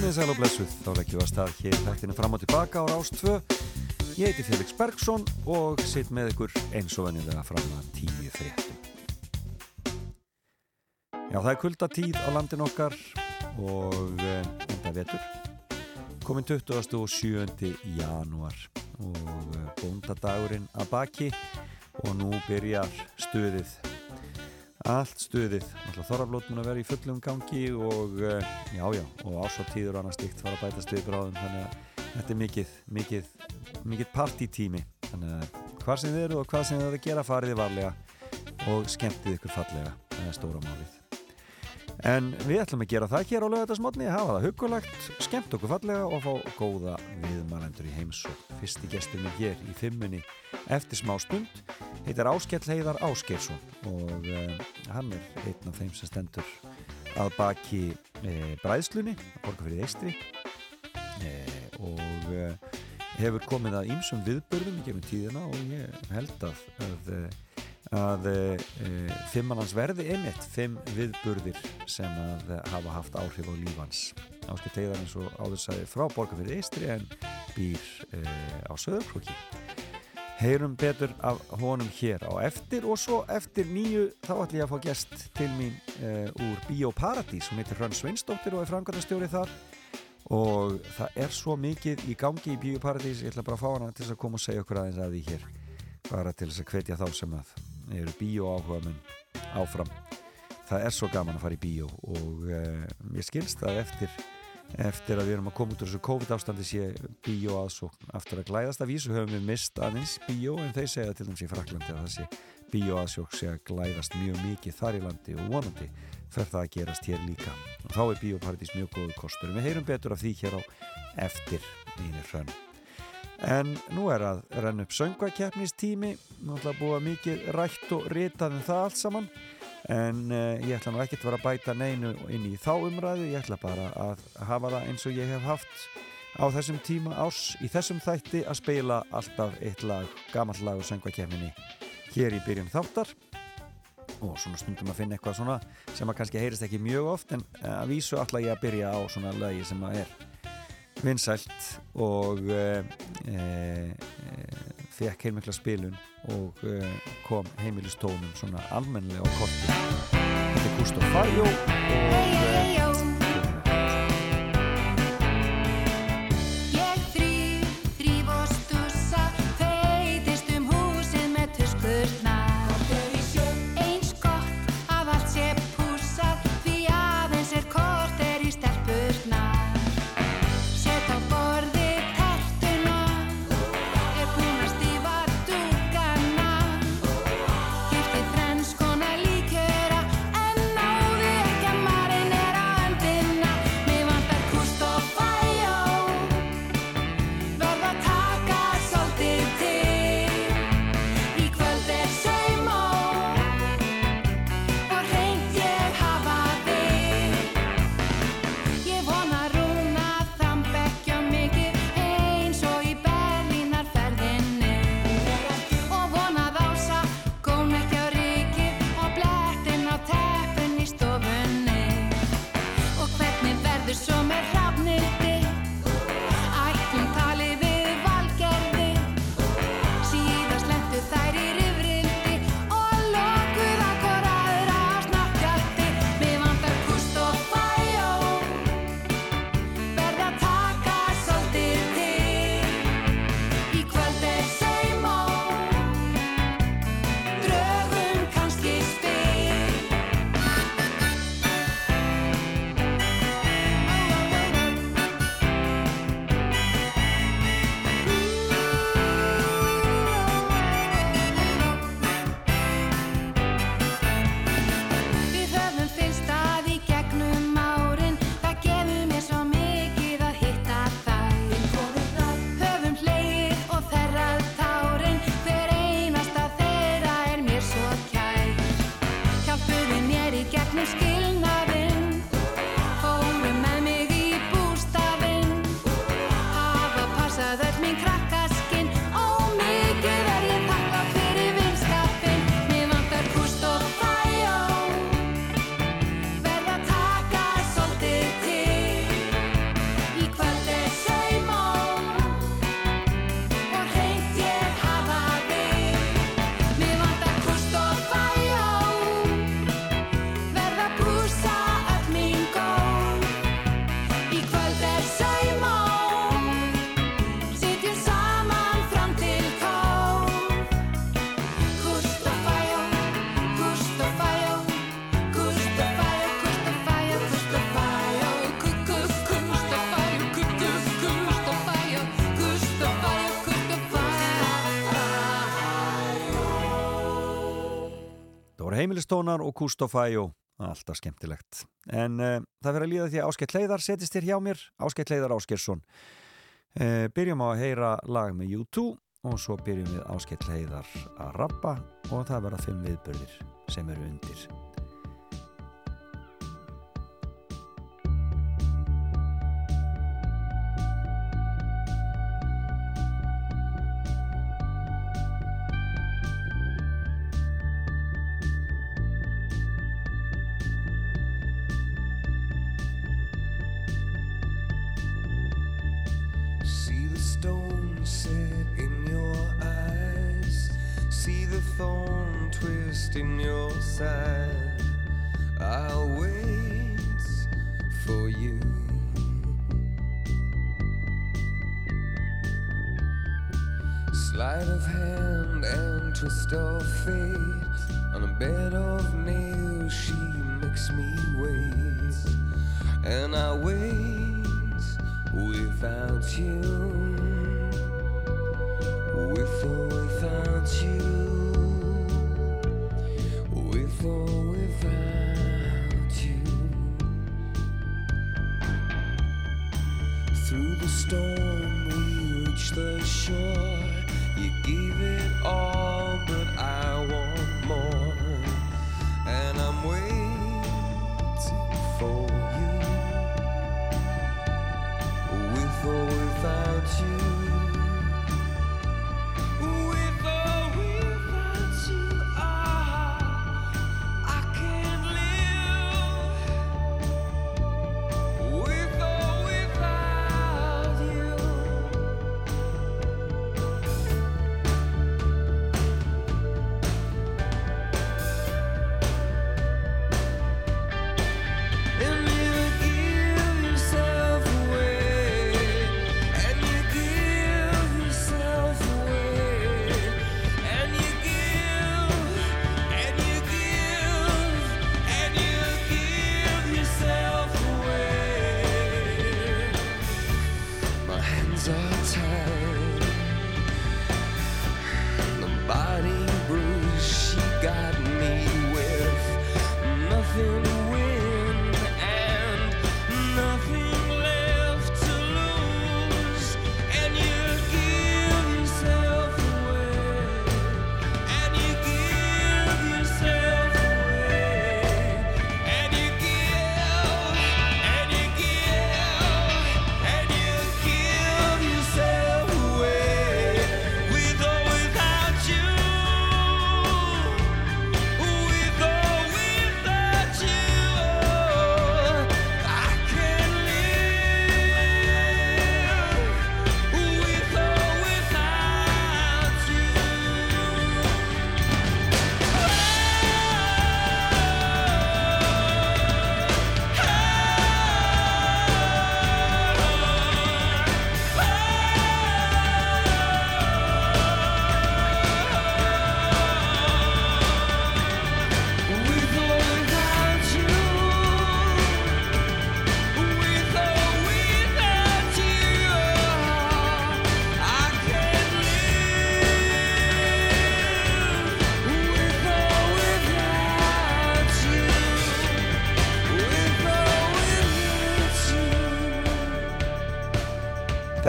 Komið sæl og blessuð, þá leggjum við að stað hér þættinu fram og tilbaka á Rástvö. Ég heiti Felix Bergson og sitt með ykkur eins og vennilega fram að tíu fréttum. Já, það er kuldatíð á landin okkar og enda vetur. Komin 27. janúar og bóndadagurinn að baki og nú byrjar stuðið allt stuðið, alltaf þorraflótun að vera í fullum gangi og uh, já já, og ásáttíður og annað stíkt fara að bæta stuðið bráðum, þannig að þetta er mikið, mikið, mikið partítími. Þannig að hvað sem þið eru og hvað sem þið eru að gera fariði varlega og skemmtið ykkur fallega, það er stóra málið. En við ætlum að gera það hér á lögadagsmotni, hafa það hugulagt skemmt okkur fallega og fá góða viðmælendur í heims og fyrsti gestur mér hér í fimmunni eftir smá stund heitir Áskell Heiðar Áskelsson og uh, hann er einn af þeim sem stendur að baki uh, bræðslunni að borga fyrir eistri uh, og hefur komið að ýmsum viðbörðum í gefnum tíðina og ég held að að, að fimmannans verði einmitt fimm viðbörðir sem að hafa haft áhrif á lífans Áskell Heiðar eins og áður sæði frá borga fyrir eistri en býr á söðurklokki heyrum betur af honum hér á eftir og svo eftir nýju þá ætlum ég að fá gæst til mín uh, úr Bíóparadís, hún heitir Hrönn Sveinsdóttir og er framkvæmastjóri þar. Og það er svo mikið í gangi í Bíóparadís, ég ætla bara að fá hana til að koma og segja okkur aðeins að því hér. Bara til þess að hvetja þá sem að eru bíóáhuga menn áfram. Það er svo gaman að fara í bíó og uh, ég skilst að eftir eftir að við erum að koma út úr þessu COVID ástandi sé bíó aðsókn aftur að glæðast af vísu höfum við mist aðeins bíó en þeir segja til dæmis í Fraklandi að þessi bíó aðsókn sé að glæðast mjög mikið þar í landi og vonandi fer það að gerast hér líka. Og þá er bíóparadís mjög góðu kostur. Við heyrum betur af því hér á eftir nýnir hrönn. En nú er að renn upp söngvakeppnistími. Náttúrulega búið mikið rætt og ritað en um það allt saman en uh, ég ætla nú ekkert að vera að bæta neinu inn í þá umræðu, ég ætla bara að hafa það eins og ég hef haft á þessum tíma ás í þessum þætti að spila alltaf eitt lag gammal lag og söngvakefninni hér í byrjun þáttar. Og svona stundum að finna eitthvað svona sem að kannski heyrist ekki mjög oft en eh, að vísu ætla ég að byrja á svona lagi sem að er vinsælt og e, e, fekk heilmikla spilun og uh, kom heimilistónum svona almennilega á korti Þetta er Gustaf Farjó og Enn Tónar og Kustofæ og alltaf skemmtilegt. En uh, það verður að líða því að Áskeitt Leiðar setist þér hjá mér, Áskeitt Leiðar Áskersson uh, byrjum á að heyra lag með U2 og svo byrjum við Áskeitt Leiðar að rappa og það verða fimm viðbörðir sem eru undir stone set in your eyes. See the thorn twist in your side. I'll wait for you. Sleight of hand and twist of fate. On a bed of nails, she makes me wait. And I wait without you without you.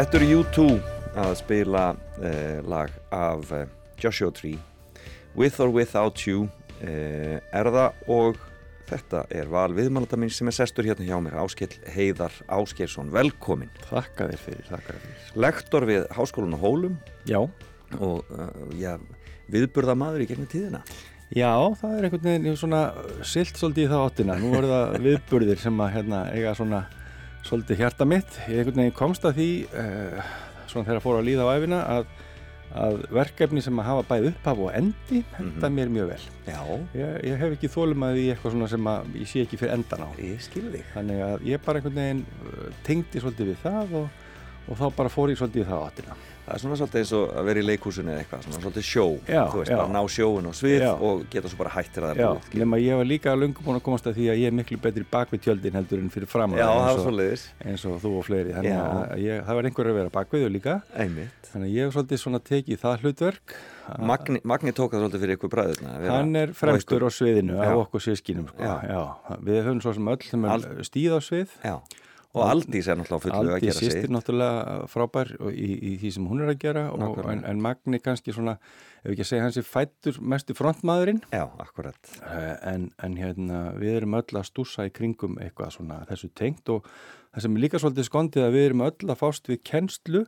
Þetta eru U2 að spila eh, lag af eh, Joshua Tree. With or Without You eh, er það og þetta er val viðmálata minn sem er sestur hérna hjá mér Áskell Heiðar Áskersson, velkomin. Þakka þér fyrir, fyrir. Lektor við Háskólan og Hólum. Já. Og uh, já, viðburða maður í gegnum tíðina. Já, það er einhvern veginn svona silt svolítið í það áttina, nú er það viðburðir sem að hérna, eiga svona svolítið hjarta mitt. Ég einhvern veginn komst að því uh, svona þegar fór að líða á æfina að, að verkefni sem að hafa bæð upphaf og endi henda mm -hmm. mér mjög vel. Já. Ég, ég hef ekki þólum að því eitthvað svona sem að ég sé ekki fyrir endan á. Ég skilði þig. Þannig að ég bara einhvern veginn uh, tengdi svolítið við það og, og þá bara fór ég svolítið í það áttina Það er svona svolítið eins og að vera í leikúsinu eða eitthvað, svona svolítið sjó, Já, þú veist, já. bara ná sjóun og svið Já. og geta svo bara hættir að það Já, nema ég var líka löngu búin að komast að því að ég er miklu betri bak við tjöldin heldur en fyrir fram Já, það er og- svolítið, eins og þú og fleiri þannig að ég, það var einhver að vera bak við þau líka einmitt. þannig að ég hef svolítið svona tekið það hlutverk Magni, Magni tók það svolítið fyrir ykkur bræðurna. að hann er á fremstur á sviðinu af okkur sískinum sko. Við höfum svo sem öll er stíð á svið Já, og Aldís er náttúrulega fullu að gera sýstir sig. náttúrulega frábær í, í því sem hún er að gera og, en, en Magni kannski svona ef ekki að segja hans er fættur mestu frontmaðurinn Já, akkurat. Eh, en, en hérna við erum öll að stúsa í kringum eitthvað svona þessu tengt og það sem er líka svolítið skondið að við erum öll að fást við kennslu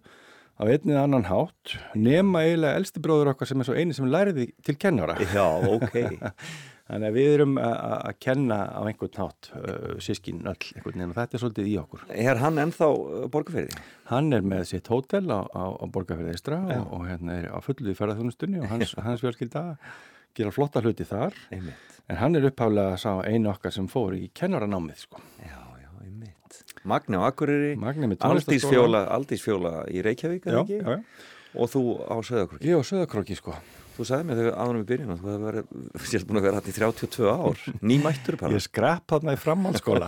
á einnið annan hátt nema eiginlega elsti bróður okkar sem er svo eini sem læriði til kennara Já, ok. þannig að við erum að- kenna á einhvern hátt uh, sískin öll einhvern veginn og þetta er svolítið í okkur Er hann ennþá borgarferði? Hann er með sitt hótel á, á, á Borgarfjörði Eistra og, og hérna er á fullu í ferðarþjónustunni og hans, hans fjölskylda gera flotta hluti þar Einmitt. en hann er upphaflega sá einu okkar sem fór í kennaranámið sko. Já, já, einmitt. Magni á Akureyri, Aldís fjóla, í Reykjavík, eða ekki? já, já. Og þú á Söðakrúki. Ég og Söðakróki sko. Þú sagði mér þegar áðurum við byrjum að þú hefði verið, sér búin að vera hætt í 32 ár, nýmættur bara. Ég skrapp hann í framhaldsskóla.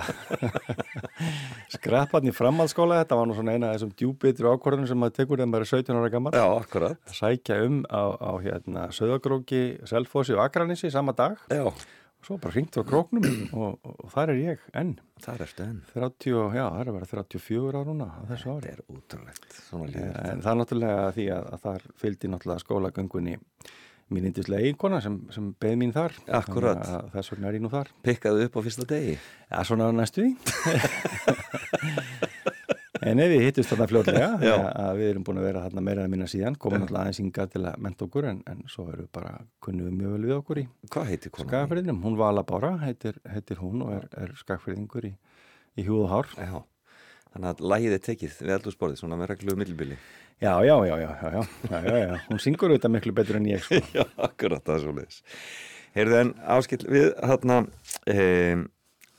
skrapp hann í framhaldsskóla, þetta var nú svona eina af þessum djúbitri ákvörðunum sem maður tekur þegar maður er 17 ára gammal. Já, akkurat. Sækja um á, á hérna, Söðakróki, Selfossi og Akranissi sama dag. Já, Svo bara hringt á króknum og, og, þar er ég enn. það er stöðn. 30, já, það er að vera 34 ára núna á þessu ári. Það er útrúlegt. En það er náttúrulega því að, að þar fylgdi náttúrulega skólagöngunni mín indislega eiginkona sem, sem beð mín þar. Að Þess vegna er ég nú þar. Pikkaðu upp á fyrsta degi. Já, svona næstu því. en ef við hittist þetta fljóðlega að við erum búin að vera þarna meira en minna síðan komum alltaf aðeins yngar til að menta okkur en, en svo erum við bara kunnum við mjög vel við okkur í skagafriðinum, hún Vala Bára heitir, heitir hún og er, er skagafriðingur í, í hjúð og hár. Já. þannig að lægið er tekið við allur sportið svona með regluðu millbili já já já, já, já, hún syngur þetta miklu betur en ég sko. já, akkurat það er svo leiðis heyrðu en áskill við hérna, eh,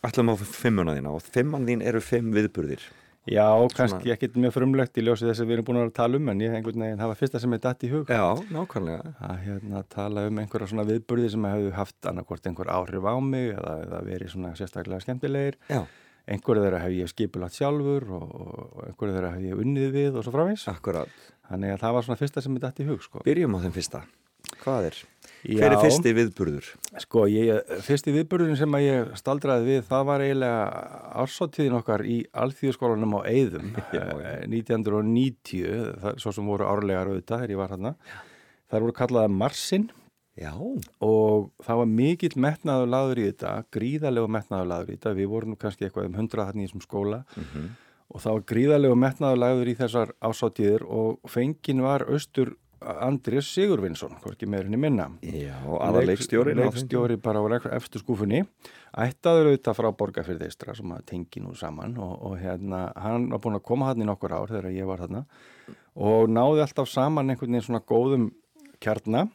allum á fimmuna þína og fimmann þín eru fimm viðburðir. Já, kannski ekkit mjög frumlegt í ljósi þess að við erum búin að tala um, en ég einhvern veginn hafa fyrsta sem er datt í hug. Já, nákvæmlega. Að hérna tala um einhverja svona viðburði sem hefðu haft annarkvort einhver áhrif á mig eða, eða verið svona sérstaklega skemmtilegir. Já, Einhverju þeirra hef ég skipulagt sjálfur og, og einhverju þeirra hef ég unnið við og svo framvís. akkurat. Þannig að það var svona fyrsta sem er datt í hug, sko. Byrjum á þeim fyrsta. Hvað er? Hver er fyrsti viðburður? Sko, ég, fyrsti viðburðin sem ég staldraði við, það var eiginlega ársáttíðin okkar í alþjóðskólanum á Eyðum, Já, eh, 1990, það, svo sem voru árlegar auðvitað þegar ég var hérna. Það voru kallaða Marsinn. Já, og það var mikill metnaður laður í þetta, gríðarlegu metnaður laður í þetta, við vorum nú kannski eitthvað um 100 hann í þessum skóla. Og það var gríðarlegu metnaður laður í þessar ásáttíðir og fengin var austur Andrés Sigurvinsson, hvorki meirinni minna. já, aðaleikstjóri. Leikstjóri bara á eftir skúfunni ættaður auðvitað frá Borgarfyrði Eistra sem að tengi nú saman og, og hérna hann var búin að koma hann í nokkur ár þegar ég var þarna og náði alltaf saman einhvern veginn svona góðum kjarna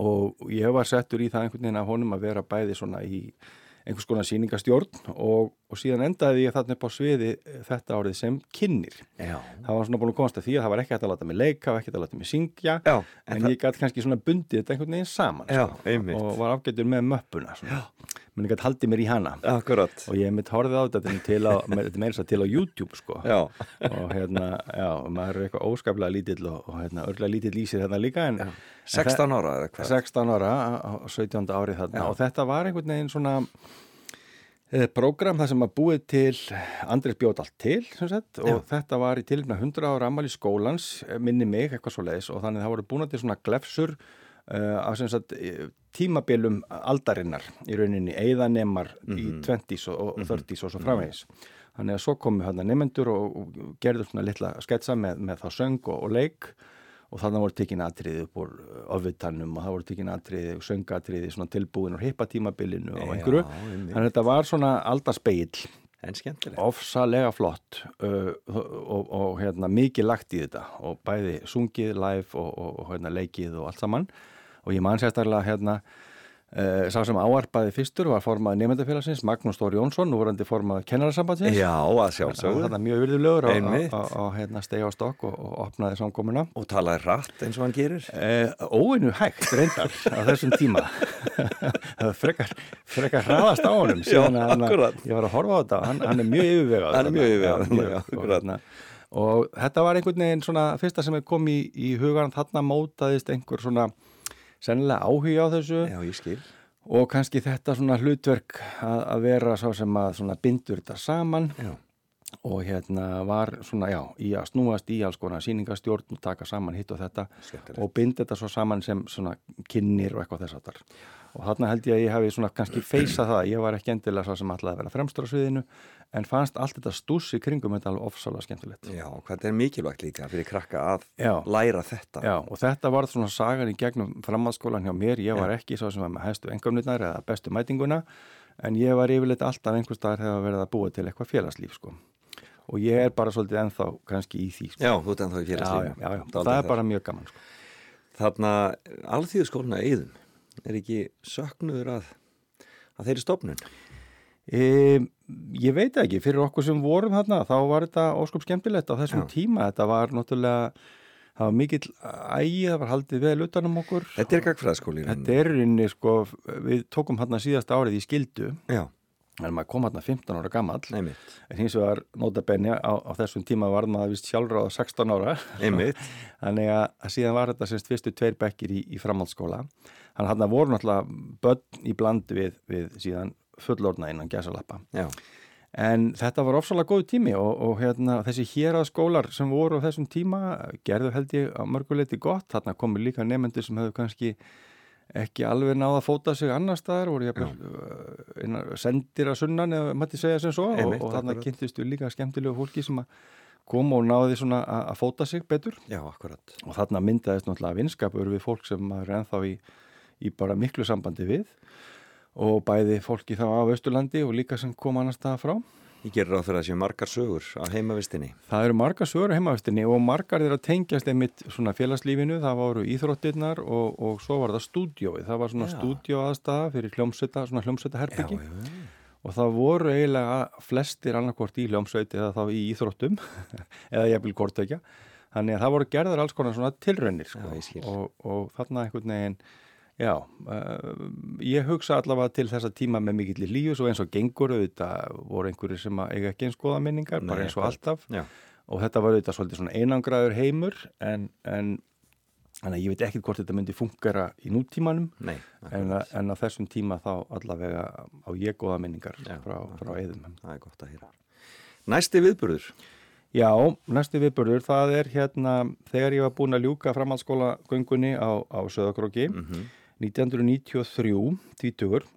og ég var settur í það einhvern veginn af honum að vera bæði svona í einhvers konar sýningastjórn og, og síðan endaði ég þarna upp á sviði þetta árið sem kynnir. Já, Það var svona búin að komast að því að það var ekki hægt að láta mig leika og ekki hægt að láta mig syngja já, en, en það, ég gæti kannski svona bundið þetta einhvern veginn saman já, sko, og var ágættur með möppuna menn ég gæti haldið mér í hana Akkurat. og ég mitt horfið á þetta til á, til á YouTube sko. Og hérna, maður er eitthvað óskaplega lítill og, og hérna, örgulega lítill í sér hérna líka en, en 16 ára eða hvað? 16 ára á á 17. árið þarna og þetta var einhvern veginn svona eh, program það sem að búið til Andrés bjóð allt til sagt, og þetta var í tilfna 100 ára ammali skólans eh, minni mig eitthvað svo leiðis og þannig það voru búin til svona glefsur uh, af sem sagt eh, tímabilum aldarinnar í rauninni eðanemar í 20s og, og 30s og svo framvegis. Þannig að svo komu hérna nefnendur og, og gerðu svona litla sketsa með, með þá söng og, og leik og þannig voru tekin atriði upp úr ofvitanum og það voru tekin atriði og söngatriði svona tilbúin og hippa tímabilinu og einhverju. Þannig að þetta var svona skemmtilegt. ofsalega flott uh, og, og, og hérna, mikið lagt í þetta og bæði sungið, live og, og, hérna, leikið og allt saman og ég man sérstaklega hérna Uh, sá sem áarpaði fyrstur var formað nefndafélagsins Magnús Stóri Jónsson, nú vorandi formað kennararsambandsins. Já, að sjálfsögðu. Það er mjög virðulegur að hérna, stegja á stokk og, og opnaði samkomuna. Og talaði rætt eins og hann gerir? Uh, óinu hægt reyndar á þessum tíma. það frekar, frekar hraðast á honum. Já, akkurat. Ég var að horfa á þetta, hann, hann er mjög yfirvegað. Hann er mjög yfirvegað, akkurat. Og þetta var einhvern veginn svona, fyrsta sem kom í, í hugan, þarna mótaðist einhver svona sennilega áhuga á þessu. Já, ég skil. Og kannski þetta svona hlutverk að, að vera svo sem að svona bindur þetta saman. Já. Og hérna var svona, já, í að snúast í alls konar síningastjórn og taka saman hitt og þetta Skemmtilegt. og bind þetta svo saman sem svona kynir og eitthvað þess að þar og þarna held ég að ég hafi svona kannski feysað það, ég var ekki endilega svo sem alltaf að vera fremstur á sviðinu en fannst allt þetta stús í kringum þetta alveg ofsalega skemmtilegt. Já, hvað er mikilvægt líka fyrir krakka að Já. læra þetta. Já, og þetta var svona sagan í gegnum framhaldsskólan hjá mér, ég var Já. ekki svo sem var með hæstu engamnirnar eða bestu mætinguna en ég var yfirleitt alltaf einhver staðar þegar verið að búa til eitthvað félagslíf sko og ég er bara svolítið ennþá kannski í því sko. Já, þú ert ennþá í félagslíf. Já, já, já, það er bara mjög gaman sko. Þarna, alþjóðskóluna eðum er ekki söknuður að, að þeirri stopnun? E, ég veit ekki, fyrir okkur sem vorum þarna þá var þetta ósköp skemmtilegt á þessum Já. tíma, þetta var náttúrulega það var mikill ægi, það var haldið vel utanum okkur. Þetta er gagfræðskóli Þetta er rinni, sko, við tókum þarna síðast árið í skildu Já en maður kom hérna 15 ára gammal Einmitt. en hins vegar notabenni á, á þessum tíma var maður vist sjálfráð 16 ára. Þannig að, að síðan var þetta semst fyrstu tveir bekkir í, í framhaldsskóla. Að hérna voru náttúrulega börn í bland við, við síðan fullorna innan gæsalappa. En þetta var ofsalega góð tími og, og hérna, þessi hér að skólar sem voru á þessum tíma gerðu held ég á mörguleiti gott. Þarna komu líka nefnendur sem hefðu kannski ekki alveg náða að fóta sig annar staðar voru ég uh, sendir að sunnan eða maður til segja sem svo Einmitt, og, og þannig kynntist við líka skemmtilegu fólki sem að koma og náði svona að fóta sig betur. Já, akkurat. Og þarna myndaðist náttúrulega vinskapur við fólk sem maður ennþá í, í bara miklu sambandi við. Og bæði fólki þá á Östurlandi og líka sem kom annar staða frá Ég gerir á þeirra að séu margar sögur á heimavistinni. Það eru margar sögur á heimavistinni og margar er að tengjast einmitt svona félagslífinu. Það voru íþróttirnar og, og svo var það stúdjóið. Það var svona stúdjóaðstæða fyrir hljómsveita, svona hljómsveita herbyggi. Og það voru eiginlega flestir annarkort í hljómsveiti eða þá í íþróttum eða jæfnvel kortökja. Þannig að það voru gerðar alls konar svona tilraunir sko. og, og þarna einhvern veginn Já, uh, ég hugsa allavega til þessa tíma með mikill í lífus og eins og gengur auðvitað voru einhverju sem eiga ekki eins goða minningar, Nei, bara eins og alltaf já. og þetta var auðvitað svolítið svona einangraður heimur en, en, en ég veit ekki hvort þetta myndi fungera í nútímanum Nei, en, en á þessum tíma þá allavega á ég goða minningar já, frá, frá eðum. Það er gott að hýra. Næsti viðburður? Já, næsti viðburður, það er hérna þegar ég var búin að ljúka framhaldsskóla göngunni á, á Söðakróki mm -hmm 1993, 20,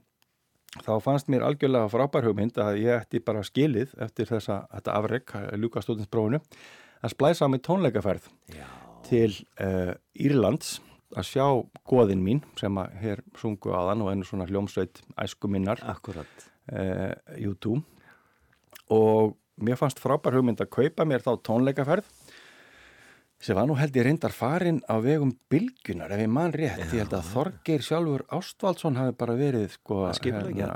þá fannst mér algjörlega frábær hugmynd að ég ætti bara skilið eftir þessa afreg, ljúkastóðinsprófunu, að splæsa á mig tónleikaferð Já. til uh, Írlands að sjá goðin mín sem að hér sungu aðan og einu svona hljómsveit æskuminnar uh, YouTube og mér fannst frábær hugmynd að kaupa mér þá tónleikaferð sem var nú held ég reyndar farin á vegum bylgunar ef ég man rétt, Já. ég held að Þorgeir sjálfur Ástvaldsson hafi bara verið sko, hérna,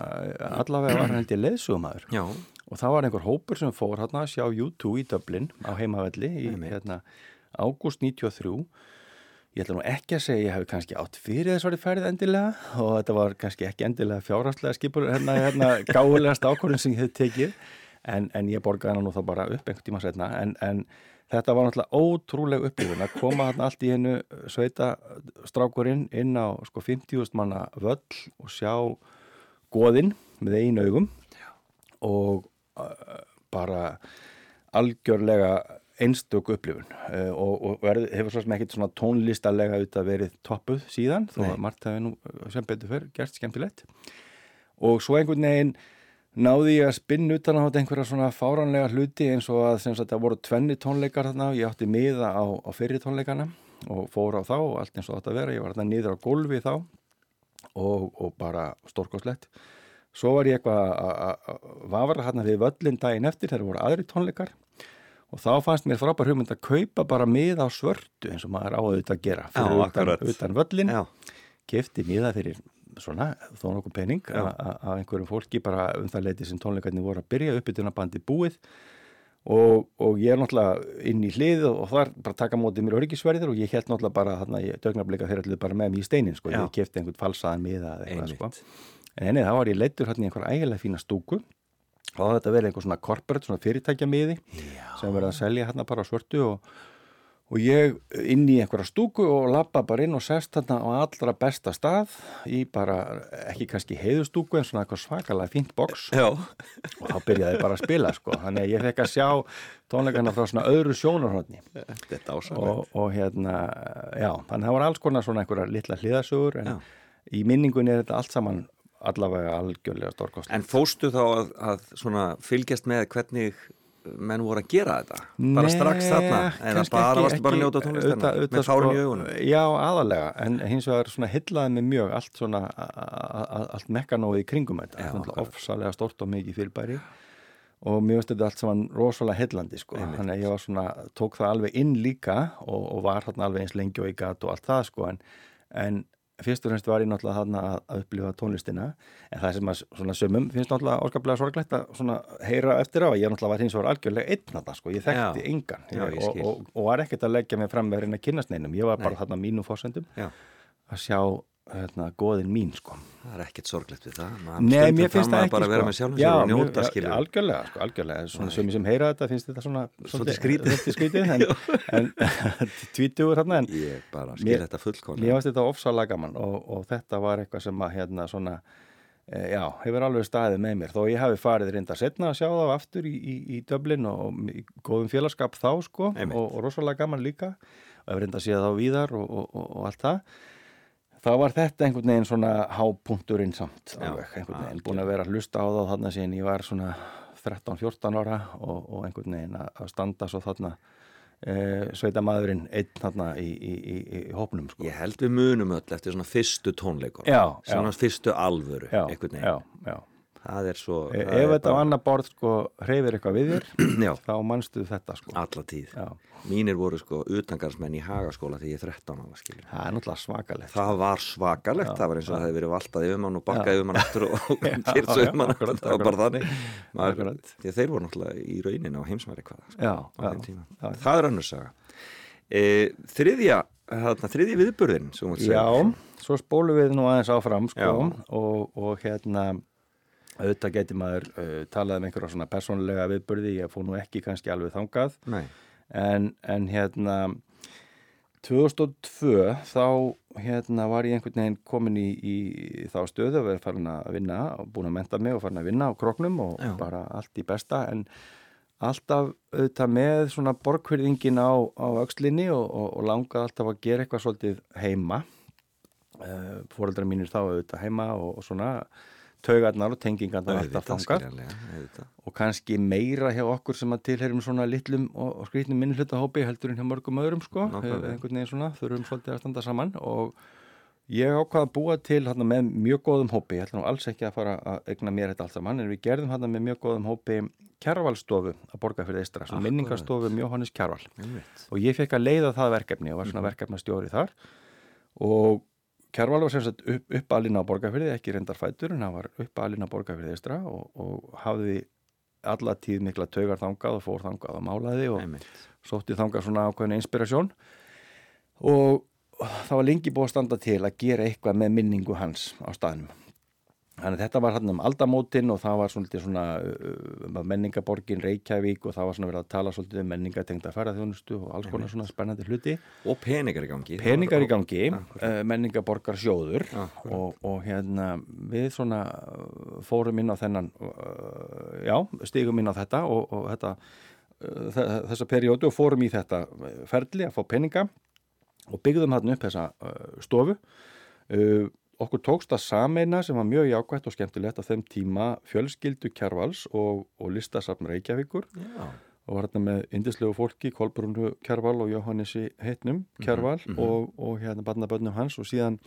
allavega var hann held ég leðsugumæður og það var einhver hópur sem fór hérna að sjá U2 í Dublin á heimavelli í hérna, ágúst 93 ég ætla nú ekki að segja ég hef kannski átt fyrir þessari færið endilega og þetta var kannski ekki endilega fjárhastlega skipur hérna, hérna gáðilegast ákvörðin sem ég hef tekið. En, en ég borgaði hann nú þá bara upp einhvern tíma setna en, en Þetta var náttúrulega ótrúleg upplifun að koma hann allt í hennu sveita strákurinn inn á sko 50.000 manna völl og sjá goðinn með einu augum og uh, bara algjörlega einstök upplifun. Uh, og, og hefur svo sem ekkert svona tónlistalega auðvitað verið toppuð síðan þó að margt hefur nú sem betur fyrr gert skemmtilegt. Og svo einhvern veginn náði ég að spinna utan á einhverja svona fáranlega hluti eins og að sagt, það voru tvenni tónleikar þarna. Ég átti miða á, á fyrir tónleikana og fór á þá og allt eins og þetta vera. Ég var þarna niður á gólfi þá og, og bara stórkoslegt svo var ég eitthvað að vafra hérna við völlin daginn eftir þegar voru aðri tónleikar og þá fannst mér frábær hugmynd að kaupa bara miða á svörtu eins og maður áður þetta að gera fyrir Já, utan, utan völlin kefti miða fyrir svona, þó nokkuð pening af einhverjum fólki bara um það leiti sem tónleikarnir voru að byrja uppbytunabandi búið. Og, og ég er náttúrulega inn í hlið og, þar bara taka mótið mér öryggisverðir og ég held náttúrulega bara þarna í dögnarbleika fyrir allir bara með mér í steinin sko, Já. ég kefti einhvern falsaðan miða eða eitthvað sko. en enni þá var ég leittur hérna í einhver ægilega fína stúku. Og þetta verið einhver svona corporate, svona fyrirtækja miði sem verið að selja hérna bara svörtu og og ég inn í einhverja stúku og lappa bara inn og sest þarna á allra besta stað í bara, ekki kannski heiðustúku en svona eitthvað svakalega fínt boks og þá byrjaði bara að spila sko, þannig að ég fekk að sjá tónleikana frá svona öðru sjónarhóttni og, og hérna já, þannig að það var alls konar svona einhverja litla hliðasögur en já. í minningunni er þetta allt saman allavega algjörlega stórkost En fóstu þá að, að fylgjast með hvernig menn voru að gera þetta? Bara Nei, strax þarna? Eða bara varstu bara að njóta tónlistina? með fárun í sko, augunum. Já, aðalega, en hins vegar svona hillaði mig mjög allt svona allt mekkanóið í kringum þetta. Ofsalega stort og mikið fylgbæri og finnst þetta allt saman rosalega hillandi sko, þannig að ég var svona tók það alveg inn líka og, og var þarna alveg eins lengi og í gat og allt það sko en, en fyrst og fremst var ég náttúrulega þarna að upplifa tónlistina en það sem að svona sömum finnst náttúrulega orskaplega sorglegt að svona heyra eftir á að ég náttúrulega var hins vegar algjörlega einn að það sko, ég þekkti já, engan já, ég og, og, og var ekkert að leggja mig fram með að reyna að kynast neinum, ég var bara Nei. þarna mínu fórsendum að sjá hérna, goðin mín sko. Það er ekkert sorglegt við það. Nei, mér finnst það ekki bara sko. vera með sjálfum sér og njóta skilur Algjörlega, sko, algjörlega, svona sem ég sem heyra þetta finnst þetta svona Svolítið skrítið skrítið en, en tvítugur hérna en Ég bara skil þetta fullkóla Ég veist þetta ofsalega gaman og, og þetta var eitthvað sem að hérna svona e, já, hefur alveg staðið með mér. Þó ég hafi farið reynda setna að sjá það aftur í, í, í Dublin og í góðum félagskap þá sko og, og rosalega gaman líka. Og hefur reynda að sé það á víðar og, og allt það þá var þetta einhvern veginn svona hápunkturinn samt alveg, einhvern veginn, búin að vera að hlusta á það þannig að ég var svona 13-14 ára og, og einhvern veginn að standa svo þarna e, sveita maðurinn einn þarna í, í, í, í hópnum sko. Ég held við munum öll eftir svona fyrstu tónleikur svona fyrstu alvöru já, einhvern veginn. já, já svo e, ef þetta á annar borð sko hreyfir eitthvað við þér þá mannstuðu þetta sko. Alla tíð. Já. mínir voru sko utangarsmenn í hagaskóla þegar ég er 13 ára það er náttúrulega svakalegt. Það var svakalegt, já, það var eins og það hefði verið valtaði um hann og bakkaði um hann eftir og kyrtsu um hann það var bara þannig. Maður, þeir voru náttúrulega í rauninu á heimsmæri hvað sko, það er önnur saga. E, þriðja þriðja viðburðin já, svo spólu við nú aðeins áfram sko, og, og hérna auðvitað geti maður uh, talað um einhverja svona persónulega viðbörði, ég fóð nú ekki kannski alveg þangað. En, en hérna 2002 þá hérna var ég einhvern veginn komin í, í þá stöðu að vera farin að vinna og búin að menta mig og farin að vinna á kroknum og Já. bara allt í besta. En alltaf auðvitað með svona borghverðingin á, á aukslinni og, og, og langað alltaf að gera eitthvað svolítið heima. Uh, fóreldra mínir þá auðvitað heima og, og svona taugarnar og tengingarnar alltaf fangar og kannski meira hjá okkur sem að tilherum svona litlum og, og skrítnum minnhlutahópi heldur en hjá mörgum öðrum sko, einhvern veginn svona, þurfum svolítið að standa saman og ég ákvaði að búa til hérna, með mjög góðum hópi, ég ætla nú alls ekki að fara að egna mér þetta allt saman, en við gerðum hérna, með mjög góðum hópi kjærvalstofu að borga fyrir Eistra, svona minningarstofu um Jóhannes Kjærval og ég fekk að leiða það verkefni og var svona -hmm. verkefnastjóri þar. Og Kjærval var semst upp, uppalinn á borgarfyrði, ekki reyndar fætur en hann var uppalinn á borgarfyrði eistra og, og hafði alla tíð mikla taugar þangað og fór þangað og málaði og Einmitt. sótti þangað svona ákveðin inspirasjón og það var lengi búið að standa til að gera eitthvað með minningu hans á staðnum Þannig að þetta var hann um aldamótin og það var svona uh, menningaborgin Reykjavík og það var svona verið að tala svolítið um menningatengta ferðarþjónustu og alls konar svona spennandi hluti. Og peningar í gangi. Peningar í gangi, uh, menningaborgar sjóður og, og hérna við svona uh, fórum inn á þennan, uh, já, stigum inn á þetta og, og þetta, uh, þessa periódu og fórum í þetta ferli að fá peninga og byggðum hann upp þessa uh, stofu og okkur tókst að sameina sem var mjög jákvægt og skemmtilegt á þeim tíma fjölskyldu Kjærvals og, og listasafn Reykjavíkur. Já. og var hérna með indislegu fólki, Kolbrúnu Kjærval og Jóhannesi Heitnum mhm, Kjærval mm -hmm. og, og hérna barnabönnum hans. Og síðan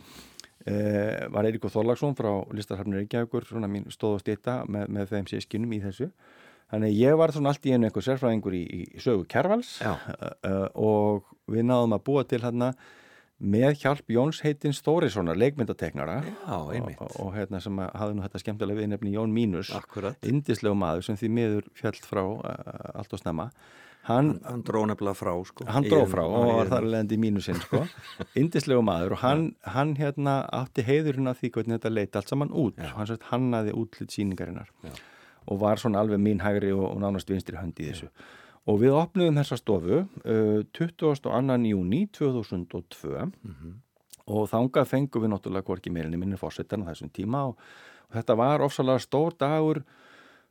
eh, var Eiríko Þorlagsson frá listasafn Reykjavíkur svona mín stóð og stýta með, með þeim sískinum í þessu. Þannig ég var svona allt í einu einhver sérfræðingur í, í sögu Kjærvals uh, uh, og við náðum að búa til hérna með hjálp Jóns heitins Þórissonar, leikmyndateknara Já, einmitt. og, og hérna sem hafði nú þetta skemmtilega viðnefni Jón Mínus Akkurat. indislegu maður sem því miður fjallt frá uh, allt og snemma hann, Hann dró nefnilega frá, sko. hann dró frá og var þar leðandi í mínusinn sko. indislegu maður og hann, hann hérna átti heiðurinn af því hvernig þetta leiti allt saman út Já. hann sett hannaði útlitt síningarinnar Já. og var svona alveg mín hægri og, og nánast vinstri hönd í þessu og við opnuðum þessa stofu uh, 22. júni 2002 Mhm. og þangað fengum við náttúrulega hvorki meirinni minni fórsetan á þessum tíma og, og þetta var ofsalega stór dagur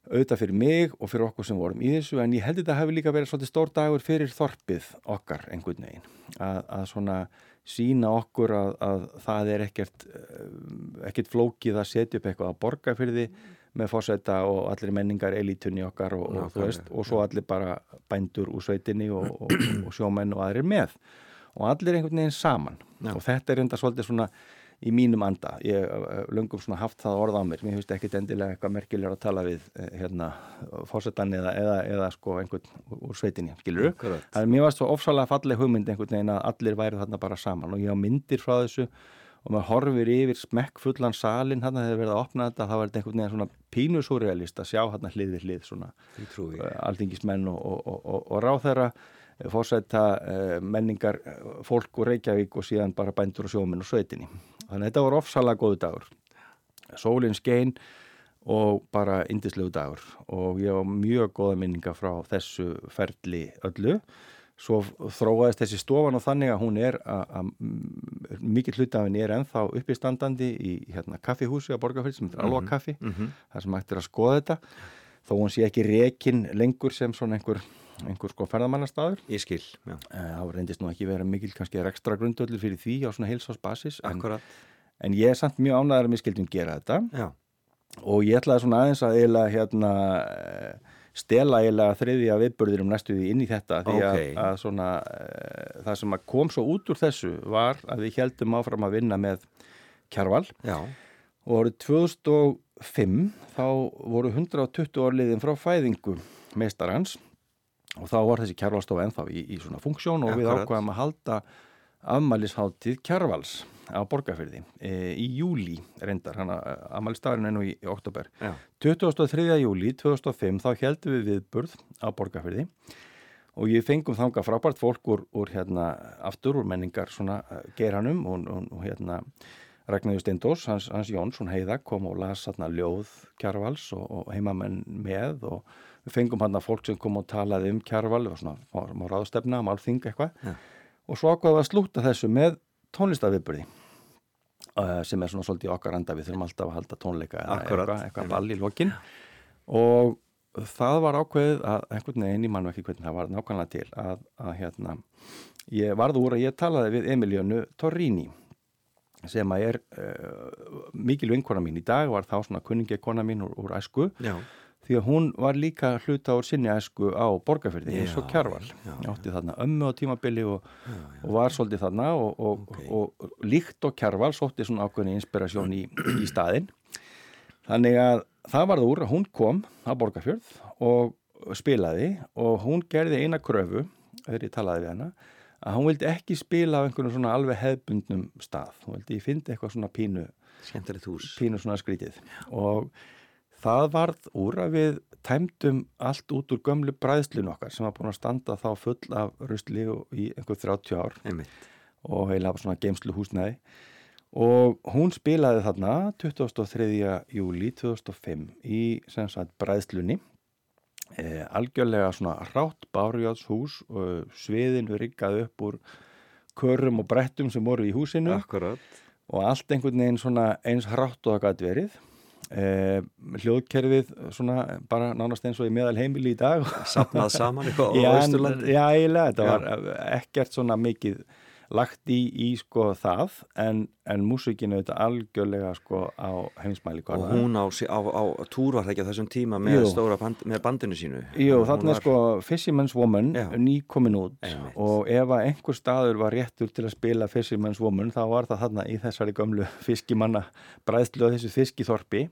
auðvitað fyrir mig og fyrir okkur sem vorum í þessu en ég held þetta hefur líka verið svolítið stór dagur fyrir þorpið okkar einhvern veginn að, að svona sína okkur að, að það er ekkert eh, ekkert flókið að setja upp eitthvað að borga fyrir því með fórseta og allir menningar elítunni okkar og, og, Nákvæmlega, veist, og svo allir bara bændur úr sveitinni og, og, sjómenn og aðrir með. Og allir einhvern veginn saman. Já. og þetta er enda svolítið svona í mínum anda, ég hef löngum svona haft það orð á mér, mér finnst ekkit endilega eitthvað merkilegur að tala við eh, hérna fórsetan eða, eða, eða sko einhvern úr sveitinni, skilur Akkurat. það er mér varst svo ofsalega falleg hugmynd einhvern veginn að allir væri þarna bara saman. Og ég á myndir frá þessu og maður horfir yfir smekkfullan salin þarna þegar verið að opna þetta, þá var einhvern veginn svona pínusúrealist að sjá þarna hlið við hlið svona uh, alþingismenn og, og, og, og, ráþæra fórsætta uh, menningar eh, fólk og Reykjavík og síðan bara bændur og sjóminn og sveitinni. Þannig að þetta var ofsalega góðu dagur. Sólinn skein og bara indislegu dagur og ég var mjög góða minninga frá þessu ferli öllu. Svo þróaðist þessi stofan og þannig að hún er að, að mikið hluti af henni er ennþá uppistandandi í hérna, kaffihúsi á Borgarfjörð sem er alveg kaffi Mhm. þar sem hægt er að skoða þetta þó hún sé ekki rekin lengur sem svona einhver, einhver sko ferðamannastaður Ég skil, já. Eh, það reyndist nú ekki vera mikil kannski ekstra grundöldur fyrir því á svona heilsásbasis en, Akkurat. en ég er samt mjög ánæður að mér skildum gera þetta Já. og ég ætlaði svona aðeins að eiginlega hérna stela eiginlega þriðja viðburðir um næstu því inn í þetta því að, Ókei. að svona e, það sem að kom svo út úr þessu var að við heldum áfram að vinna með Kjarval Já. og árið 2005 þá voru 120 orliðin frá fæðingu meistarans og þá var þessi kjarvalstofa ennþá í, í svona funksjón og við Akkurat. ákvaðum að halda afmælisháttíð kjarvals á borgarfyrði e, í júli reyndar, hann afmælistafurinn er nú í, í oktober. Já. 23. júli 2005 þá heldum við viðburð á borgarfyrði og ég fengum þanga frábært fólk úr, úr hérna aftur úr menningar svona geiranum og, og, og hérna Ragnarður Steindós, hans, hans Jónsson heiða kom og las hérna ljóð Kjarvals og, og heimamenn með og við fengum hérna fólk sem kom og talaði um Kjarval og svona má, má ráðstefna, málþing eitthvað Já. og svo ákvaðum við að slúta þessu með tónlistaviðburði uh, sem er svona svolítið í okkar anda. Við þurfum alltaf að halda tónleika eða Akkúrat. eitthvað, eitthvað ball í lokin. Og það var ákveðið að einhvern veginn, ég mann ekki hvernig það var nákvæmlega til að, að hérna ég varð úr að ég talaði við Emilianu Torrini sem að er uh, mikil vinkona mín. Í dag var þá svona kunningekona mín úr, úr æsku. Já. Því að hún var líka hluta úr sinni æsku á borgarfyrði eins og Já, kjarval. já, átti þarna ömmu á tímabili og, og var svolítið þarna og, og, Ok. og, líkt og kjarval sótti svona ákveðni inspirasjón í, í staðinn. Þannig að það varð úr að hún kom á borgarfjörð og spilaði og hún gerði eina kröfu þegar ég talaði við hana að hún vildi ekki spila á einhvern svona alveg hefbundnum stað. Hún vildi fyndi eitthvað svona pínu Skemmtilegt hús. pínu svona skrítið. Og það varð úr að við tæmdum allt út úr gömlu bræðslun okkar sem var búin að standa þá full af rusli í einhver 30 ár Einmitt. og heila svona geimslu húsnæði og hún spilaði þarna 23. júli 2005 í sagt bræðslunni e, algjörlega svona rátt bárjáðshús og sviðin við riggaði upp úr körum og brettum sem voru í húsinu Akkurat. og allt einhvern veginn eins hrátt og það gæti verið e, hljóðkerfið svona bara nánast eins og í meðal heimili í dag Sapnað saman eitthvað á Östurlandi. já, eiginlega, þetta var ekkert svona mikið lagt í, í sko það en, en músikinu þetta algjörlega sko á heimsmæli Og hún á, á, á, á túr var það ekki á þessum tíma með, band, með bandinu sínu. Jú, er var- sko Fisherman's Woman Já. nýkomin út Einmitt. og ef að einhver staður var réttur til að spila Fisherman's Woman þá var það þarna í þessari gömlu fiskimanna bræðslu og þessu fiskiþorpi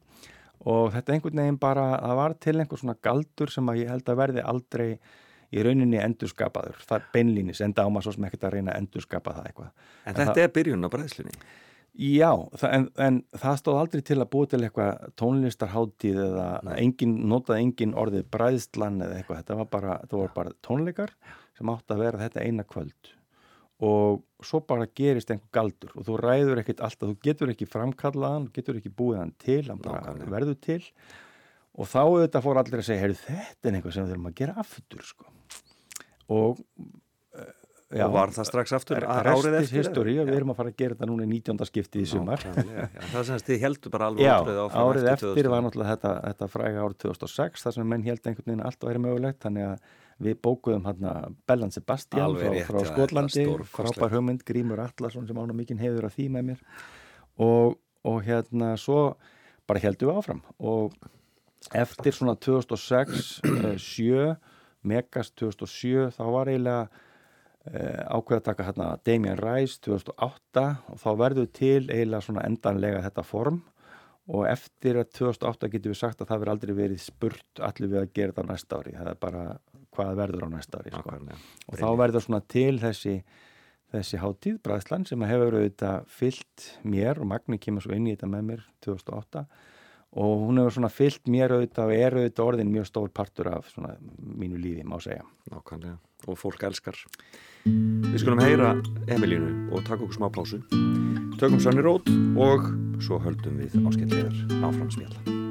og þetta einhvern veginn bara, það var til einhver svona galdur sem að ég held að verði aldrei í rauninni endurskapaður, það beinlínis enda á maður svo sem ekkert að reyna að endurskapa það eitthvað. En, en þetta það, er byrjun á bræðslunni? Já, það, en, en það stóð aldrei til að búa til eitthvað tónlistarháttíð eða engin, notaði engin orðið bræðslan eða eitthvað, þetta var bara, var bara tónleikar sem átti að vera þetta eina kvöld og svo bara gerist einhver galdur og þú ræður ekkert alltaf, þú getur ekki framkallaðan, getur ekki búið hann til, hann bara verður til og þá auðvitað fór allir að segja heyrðu þetta er einhvað sem við þurfum að gera aftur sko. Og uh, já, og var það strax aftur árið eftir history, við erum að fara að gera þetta núna í 19. skipti í sumar. Já, það sem þið heldur bara alveg já, árið eftir, eftir var náttúrulega þetta, þetta fræga árið 2006 þar sem menn held einhvern veginn allt að vera mögulegt. Þannig að við bókuðum hérna Bellan Sebastian frá, frá Skotlandi frábær hugmynd, Grímur Allarsson sem ána mikinn hefur að því með mér. Og, og hérna svo bara heldum við áfram. Og eftir svona 2006 7, Megas 2007 þá var eiginlega uh, ákveð að taka hérna Damien Rice 2008 og þá verður til eiginlega svona endanlega þetta form og eftir að 2008 getur við sagt að það verður aldrei verið spurt allir við að gera þetta á næsta ári það er bara hvað verður á næsta ári sko. og þá verður svona til þessi þessi hátíð, Bræðsland sem hefur auðvitað fyllt mér og Magni kemur svo inn í þetta með mér 2008 og hún hefur svona fyllt mér auðvitað og er auðvitað orðin mjög stór partur af svona mínu lífi, má segja. Nákvæmlega, og fólk elskar. Við skulum heyra Emilínu og taka okkur smá pásu. Tökum Sönni Rót og svo höldum við áskilliðar áfram smjalla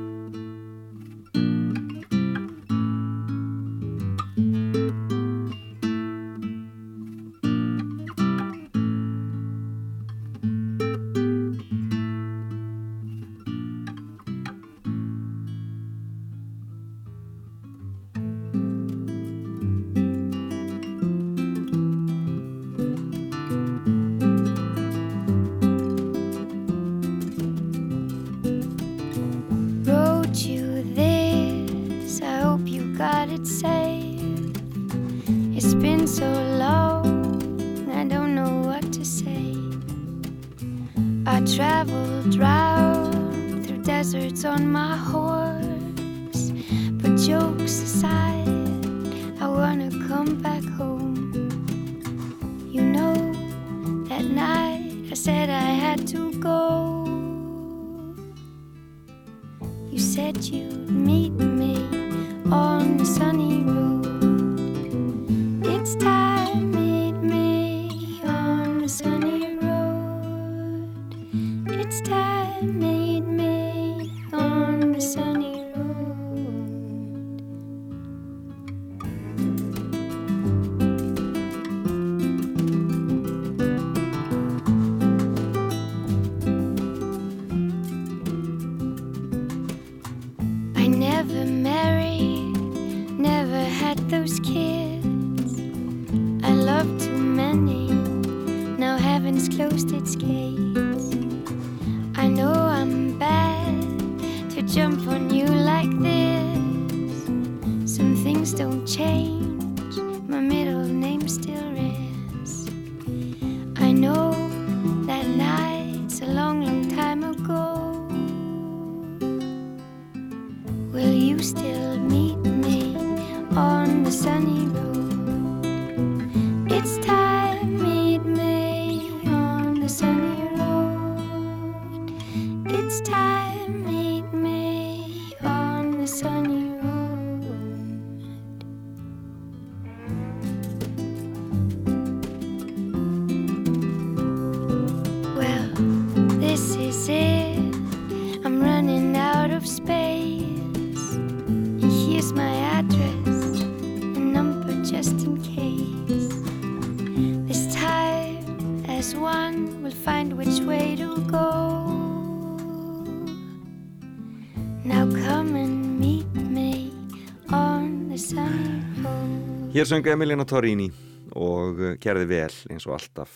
Hér söngu Emiliana Torrini og gerði vel eins og alltaf.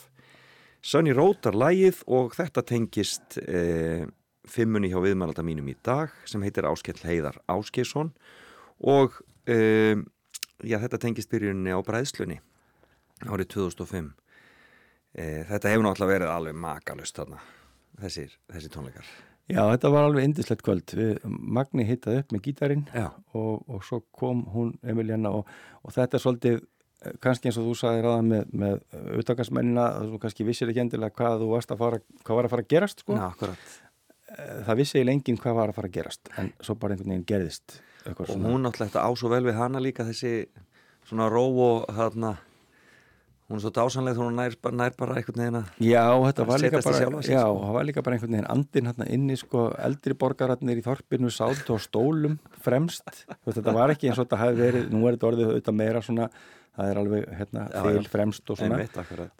Sönni rótar lægið og þetta tengist e, fimmunni hjá viðmælata mínum í dag sem heitir Áskell Heiðar Áskesson og e, já, þetta tengist byrjunni á Bræðslunni árið 2005. E, þetta hefur náttúrulega verið alveg makalust þarna, þessir, þessir tónleikar. Já, þetta var alveg indislegt kvöld. Við, Magni hittaði upp með gítarin og, og svo kom hún Emiliana og, og þetta er svolítið eh, kannski eins og þú sagði ráðan með, með auðvitaðsmennina, þú kannski vissir ekki endilega hvað þú varst að fara, hvað var að fara að gerast sko. Já, akkurat. Eh, Það vissi ég lengin hvað var að fara að gerast en svo bara einhvern veginn gerðist Og svona. hún náttúrulega á svo vel við hana líka þessi svona ró og þarna hún er svo dásanleg hún nær, nær bara einhvern veginn að Já, þetta var líka bara, sjálfa sig, já, sko. var líka bara einhvern veginn andin hérna inni, sko, eldri borgararnir í þorpinu sátt og stólum fremst, þetta var ekki eins og þetta hafi verið, nú er þetta orðið auðvitað meira svona, það er alveg, hérna, já. fremst og svona.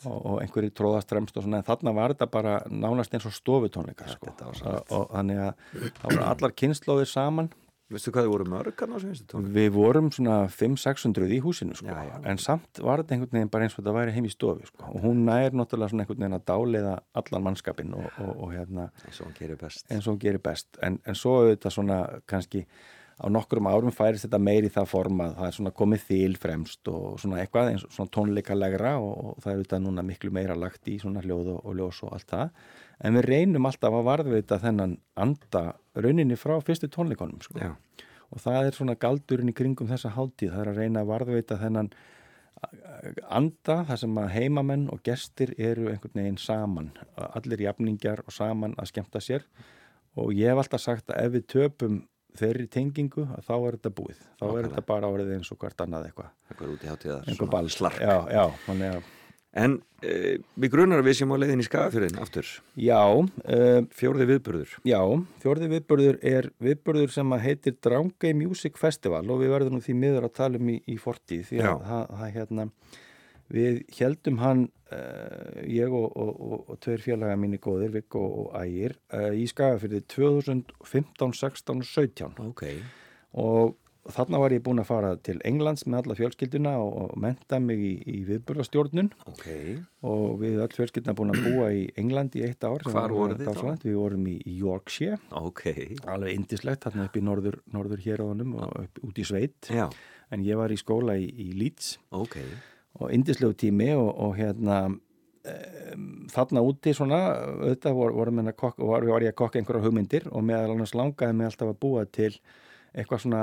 Og, og einhverju tróðast fremst og svona, en þarna var þetta bara nánast eins og stofutónleika, sko, og, og þannig að það voru allar kynnslóðir saman, Veistu hvað þið voru mörg hann á finnstu tónum? við vorum svona 5-600 í húsinu, sko, Já, já. en samt var þetta einhvern veginn bara eins og þetta væri heim í stofu, sko, og hún nær náttúrulega svona einhvern veginn að dáleiða allan mannskapin og, og, og hérna, eins og hann gerir best. Hún gerir best. En, en svo auðvitað svona kannski á nokkrum árum færist þetta meir í það form að það er svona komið þýl fremst og svona eitthvað eins og svona tónleikalegra og, og það er auðvitað núna miklu meira lagt í svona hljóð og, og ljós og allt það en við reynum alltaf að varðveita þennan anda rauninni frá fyrstu tónleikonum sko. Og það er svona galdurinn í kringum þessa háltíð það er að reyna að varðveita þennan anda þar sem að heimamenn og gestir eru einhvern veginn saman allir jafningjar og saman að skemmta sér og ég hef alltaf sagt að ef við töpum þeirri tengingu að þá er þetta búið þá er Nákvæmlega. þetta bara orðið eins og hvert annað eitthvað eitthvað út í hátíðar svona slark. já, já, þannig að En e, við grunar að við séum á leiðin í skagafjörðin aftur. Já, uh, Fjórði viðburður. já, fjórði viðburður er viðburður sem að heitir Drangay Music Festival og við verðum nú því miður að tala um í, í fortíð því að það, hérna við heldum hann uh, ég og, og, og, og tveir félaga mínir góðir, Viggo og Ægir uh, í Skagafyrði 2015, 16 og 17 Ok. Og þarna var ég búinn að fara til Englands með alla fjölskylduna og, menta mig í, í viðburðastjórnun. Ok. Og við öll fjölskylduna búin að búa í England í eitt ár Hvar var voruð þið þá? Við vorum í, Yorkshire. Ok. Alveg indislegt, þarna upp í norður, norður hér á honum og upp út í sveit. Já, en ég var í skóla í, í Leeds. Ok. Og indislegu tími og, og hérna þarna úti svona auðvitað vor, voru menna kokk, var, var ég að kokka einhverja hugmyndir og meðal annars langaði mig alltaf að búa til eitthvað svona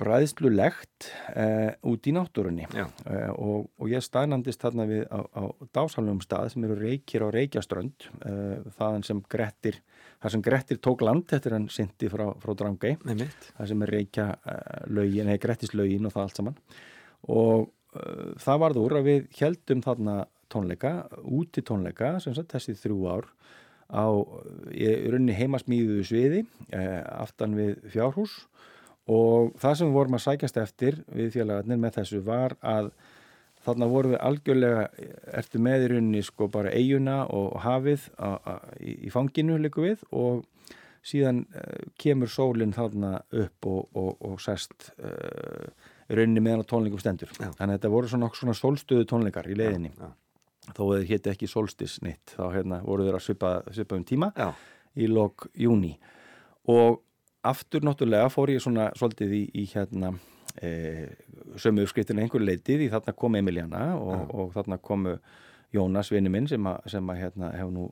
bræðslulegt uh, út í náttúrunni. Uh, og, og ég staðnandist þarna við á, á dásalum stað sem eru reykir á reykjaströnd uh, þaðan sem Grettir það sem Grettir tók land eftir hann syndi frá, frá mitt það sem er reykja uh, lögin, eða Grettislaugin og það allt saman. Og uh, það varð úr að við heldum þarna tónleika, úti tónleika sem sagt þessi þrjú ár á í runni heimasmíðu sviði uh, aftan við fjárhús. og það sem við vorum að sækjast eftir við félagarnir með þessu var að þarna vorum við algjörlega ertu með í rauninni sko bara eiguna og hafið a, a, í, í fanginu líku við og síðan uh, kemur sólinn þarna upp og, og, og sest uh, rauninni meðan tónleikum stendur. Já. þannig að þetta voru svona, svona sólstöðu tónleikar í leiðinni. Já, þó að þeir héti ekki sólstisnitt þá hérna, voru þeir að svipa, svipa um tíma já, í lok júni og aftur náttúrulega fór ég svona svolítið í, í hérna e, sömu uppskriftin einhver leitið í þarna kom Emiliana og, og þarna komu Jónas vinnu minn sem að, sem að hérna hef nú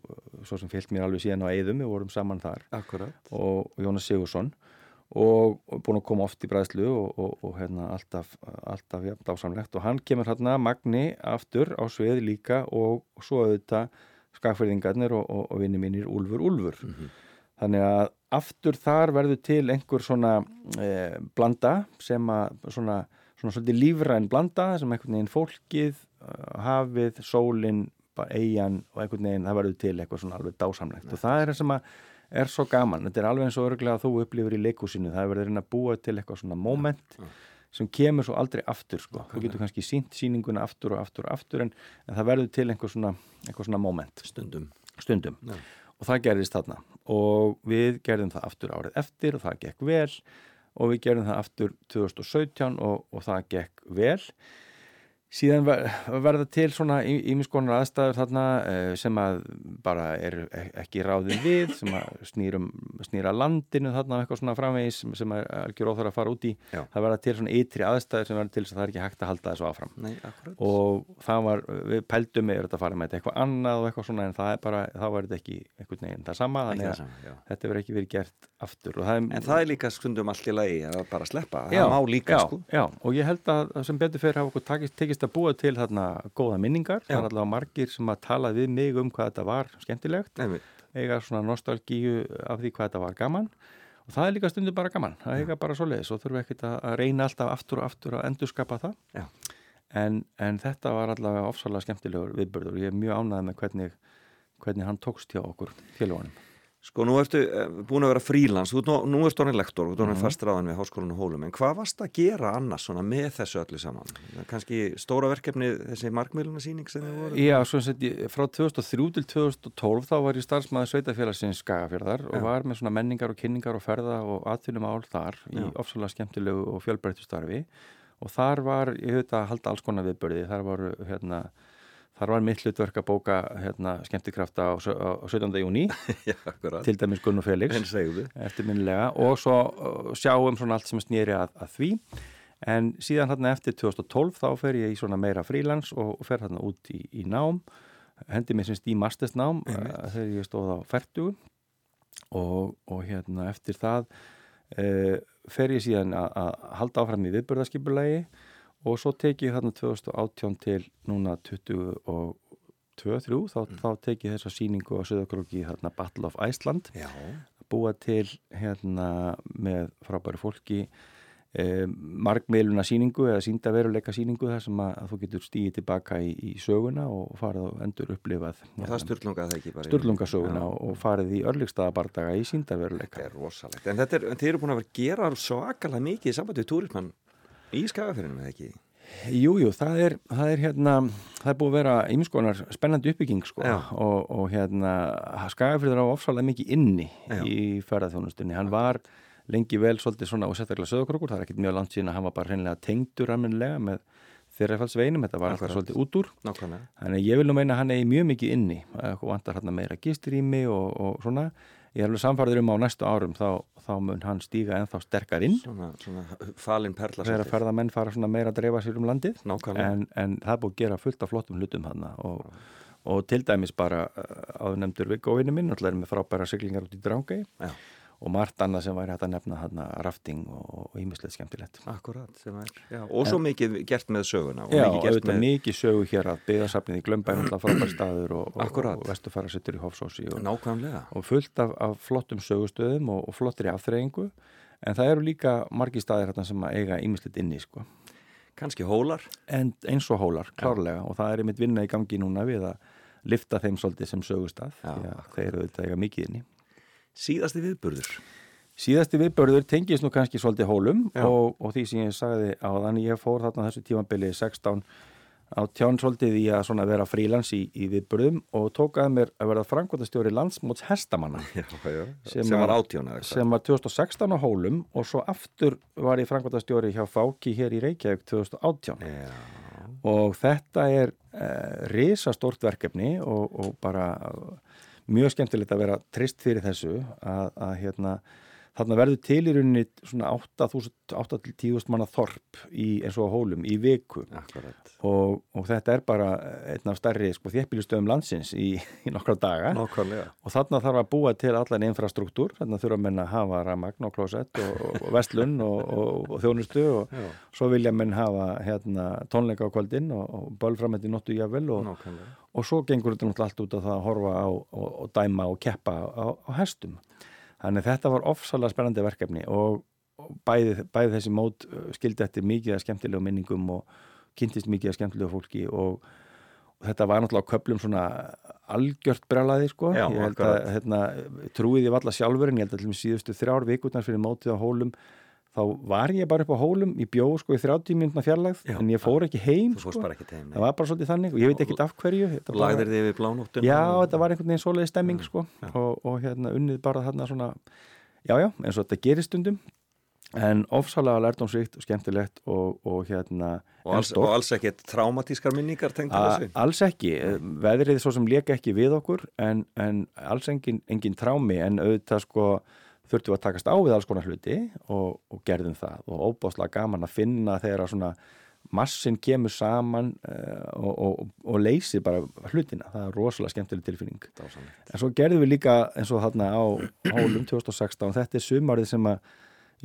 svo sem fyllt mér alveg síðan á Eðum, við vorum saman þar. Akkurat. Og Jónas Sigursson og, og búin að koma oft í bræðslu og, og, og hérna alltaf, alltaf ja, dásamlegt. Og hann kemur hérna Magni aftur á svið líka og svo auðvitað skakfyrðingarnir og, vinni mínir Úlfur Úlfur þannig að aftur þar verður til einhver svona eh, blanda sem að svona, svona svolítið lífræn blanda sem einhvern veginn fólkið, eh, hafið, sólin, bara eigin og einhvern veginn það verður til eitthvað svona alveg dásamlegt. Og það er það sem að er svo gaman, þetta er alveg eins og örglega að þú upplifir í leikúsinu, það er verið að reyna að búa til eitthvað svona moment sem kemur svo aldrei aftur sko, þú getur kannski sínt sýninguna aftur og aftur og aftur en, en það verður til einhver svona, einhver svona moment. Stundum. Stundum. Já. Og það gerðist þarna. Og við gerðum það aftur árið eftir og það gekk vel og við gerðum það aftur 2017 og, og það gekk vel síðan ver- verða til svona ímiskonar aðstæður þarna eh, sem að bara er ekki ráðið við sem að snýrum, snýra landinu þarna eitthvað svona framvegis sem, er algjör óþar að fara út í. Já. það verða til svona ytri aðstæður sem verða til þess að það er ekki hægt að halda þessu áfram. Nei, akkurat. Og það var, við pældum með þetta að fara með þetta eitthvað annað og eitthvað svona en það er bara, þá var þetta ekki einhvern veginn það sama Ekki þannig það að sama, þetta verður ekki verið gert aftur. Og það er, En það er líka stundum allt í lagi að bara sleppa, Já, það má líka já, sko. Já, og ég held að sem betur fyrir hafa okkur takist, tekist að búa til þarna góða minningar, Já. það er allavega margir sem að tala við mig um hvað þetta var skemmtilegt, eiga svona nostalgíu af því hvað þetta var gaman. Og það er líka stundum bara gaman, það eiga bara svo leiðis og þurfum ekkert að reyna alltaf aftur og aftur að endurskapa það. En, en þetta var allavega ofsalega skemmtilegur viðbörður og ég er mjög ánægð með hvernig, hvernig hann tókst hjá okkur félagunum. Sko nú ertu uh, búin að vera frílans, nú, nú ertu orðin lektor, þú ert orðin Mhm. fastráðan við háskólan og hólum, en hvað varst að gera annars svona með þessu öllu saman? Kanski stóra verkefni þessi markmiðlunasýning sem þið voru? Já, svo sett ég, frá 2003 til 2012 þá var ég starfsmæður sveitafélagsins Skagafjörðar og var með svona menningar og kynningar og ferða og atvinnum ál þar í Já. ofsalega skemmtilegu og fjölbreyttu starfi og þar var, ég veit að halda alls konar viðbörði, þar var hérna Þar var mitt hlutverk að bóka hérna, skemmtikrafta á, sau- á 17. júni, til dæmis Gunn og Felix, eftirminnilega, og svo sjáum svona allt sem snýri að, að því. En síðan hérna eftir 2012 þá fer ég í svona meira frílans og, fer hérna út í, í nám, hendi mér semst í mastersnám uh, þegar ég stóð á færtugu og, og hérna eftir það uh, fer ég síðan að, halda áfram í viðbörðaskipulagi og svo tek ég hérna 2018 til núna 22-23 þá, þá tek ég þessa síningu á Söðakróki hérna Battle of Iceland Já. búa til hérna með frábæri fólki eh, margmeiluna síningu eða sínda veruleika síningu þar sem að, að þú getur stíðið tilbaka í, í söguna og farið og endur upplifað Og í- sturlungasöguna Já. og, og farið í örlíkstaðabardaga í sínda veruleika Það er rosalegt. En þetta er, þið eru búin að vera að gera svakalega mikið í sambandi við túrismann í skagafyrinu, eða ekki? Jú, jú, það er, það er hérna, það er búið að vera ymskonar spennandi uppbygging sko Já. og, og hérna, Skagafjörður á ofsalega mikið inni Já. í ferðarþjónustunni. Hann var lengi vel svolítið svona og sérstaklega söðokrókur, það er ekkit mjög langt síðan að hann var bara hreinlega tengdur almennilega með þeirrafaldsveinum, þetta var alltaf svolítið út úr. Nákvæmlega. Þannig ég vil nú meina hann eigi mjög mikið inni og vantar hérna meira gistrými og, og svona. Ég er alveg samfærður um á næstu árum þá, þá mun hann stíga ennþá sterkar inn Svona, svona falin perla. þegar svolítið. ferðamenn fara svona meira að dreifa sér um landið en, en það búið að gera fullt af flottum hlutum hann og, og til dæmis bara áður nefndur Viggo vinnu minn alltaf er með frábæra siglingar út í Drángei Já. Og margt annað sem væri hægt að nefna hann rafting og ímislegt skemmtilegt Akkurat, sem er. Já. Og svo mikið gert með söguna. Já, mikið auðvitað mikið sögu hér að byggðarsafnið í Glömbæn alltaf frábær staður og, og, Akkúrat. og vestufara sittur í Hofsósi og, Nákvæmlega. og fullt af, af flottum sögustöðum og, og flottri afþreyingu en það eru líka margi staðir hérna sem að eiga ímislegt inni sko. Kanski hólar. en eins og hólar, klárlega og það er einmitt vinna í gangi núna við að lifta þeim svolítið sem sögustað Já, þeir eru auðvitað eiga mikið inni Síðasti viðburður. Síðasti viðbörður tengist nú kannski svolítið hólum og, og því sem ég sagði á þannig ég fór þarna þessu tímabili 16 á tján svolítið í að vera frílans í, í viðbörðum og tók að mér að vera framkvæmtastjóri landsmóts hestamanna Já, já. Sem Sem, var að- átjón eða eitthvað. sem var 2016 á hólum og svo aftur var ég framkvæmtastjóri hjá Fáki hér í Reykjavík 2018 Já. og þetta er uh, risastórt verkefni og, og bara mjög skemmtilegt að vera trist fyrir þessu að, að hérna þarna verður til í rauninni svona 8-10.000 manna þorp í, eins og hólum í viku og, og þetta er bara einn af stærri sko, þéttbílustöðum landsins í, í nokkra daga Nákvæmlega. og þarna þarf að búa til allan infrastruktúr, þarna þurfa menn að hafa ramagn og klósett og, vestlun og, og, og þjónustu og svo vilja menn hafa hérna, tónleika á kvöldin og, bölframætti nóttu jável og, Nákvæmlega. og svo gengur þetta náttúrulega allt út á það að horfa á og, og dæma og keppa á, á hestum. Þannig þetta var ofsalega spennandi verkefni og, bæði, bæði þessi mót uh, skildi eftir mikið að skemmtilegu minningum og kynntist mikið að skemmtilegu fólki og, og þetta var náttúrulega köplum svona algjört brjálaði sko. Já, ég held að hérna, trúið ég valla sjálfur en ég held að til og með síðustu þrjár vikurnar fyrir mótið á hólum þá var ég bara upp á hólum í bjó sko í 30 minútna fjarlægð Já. en ég fór ekki heim sko. ekki tegum. það var bara svolítið þannig og ég veit ekkit af hverju Lagðir þið við blánóttun? Já, þetta var einhvern veginn svoleiði stemming sko og, og hérna unnið bara þarna svona já, já, eins og þetta gerist stundum en ofsalega lærdomsrikt og skemmtilegt og, og hérna og alls, og alls ekki traumatískar minningar tengt að þessu? Alls ekki, veðrið svo sem leka ekki við okkur en, en alls engin, engin trámi en auðvitað sko þurftum að takast á við alls konar hluti og, og gerðum það. Og óbáslega gaman að finna þegar svona massin kemur saman uh, og, og, og leysir bara hlutina, það er rosalega skemmtileg tilfinning. Dásanlegt. en svo gerðum við líka eins og þarna á hólum 2016 þetta er sumarið sem að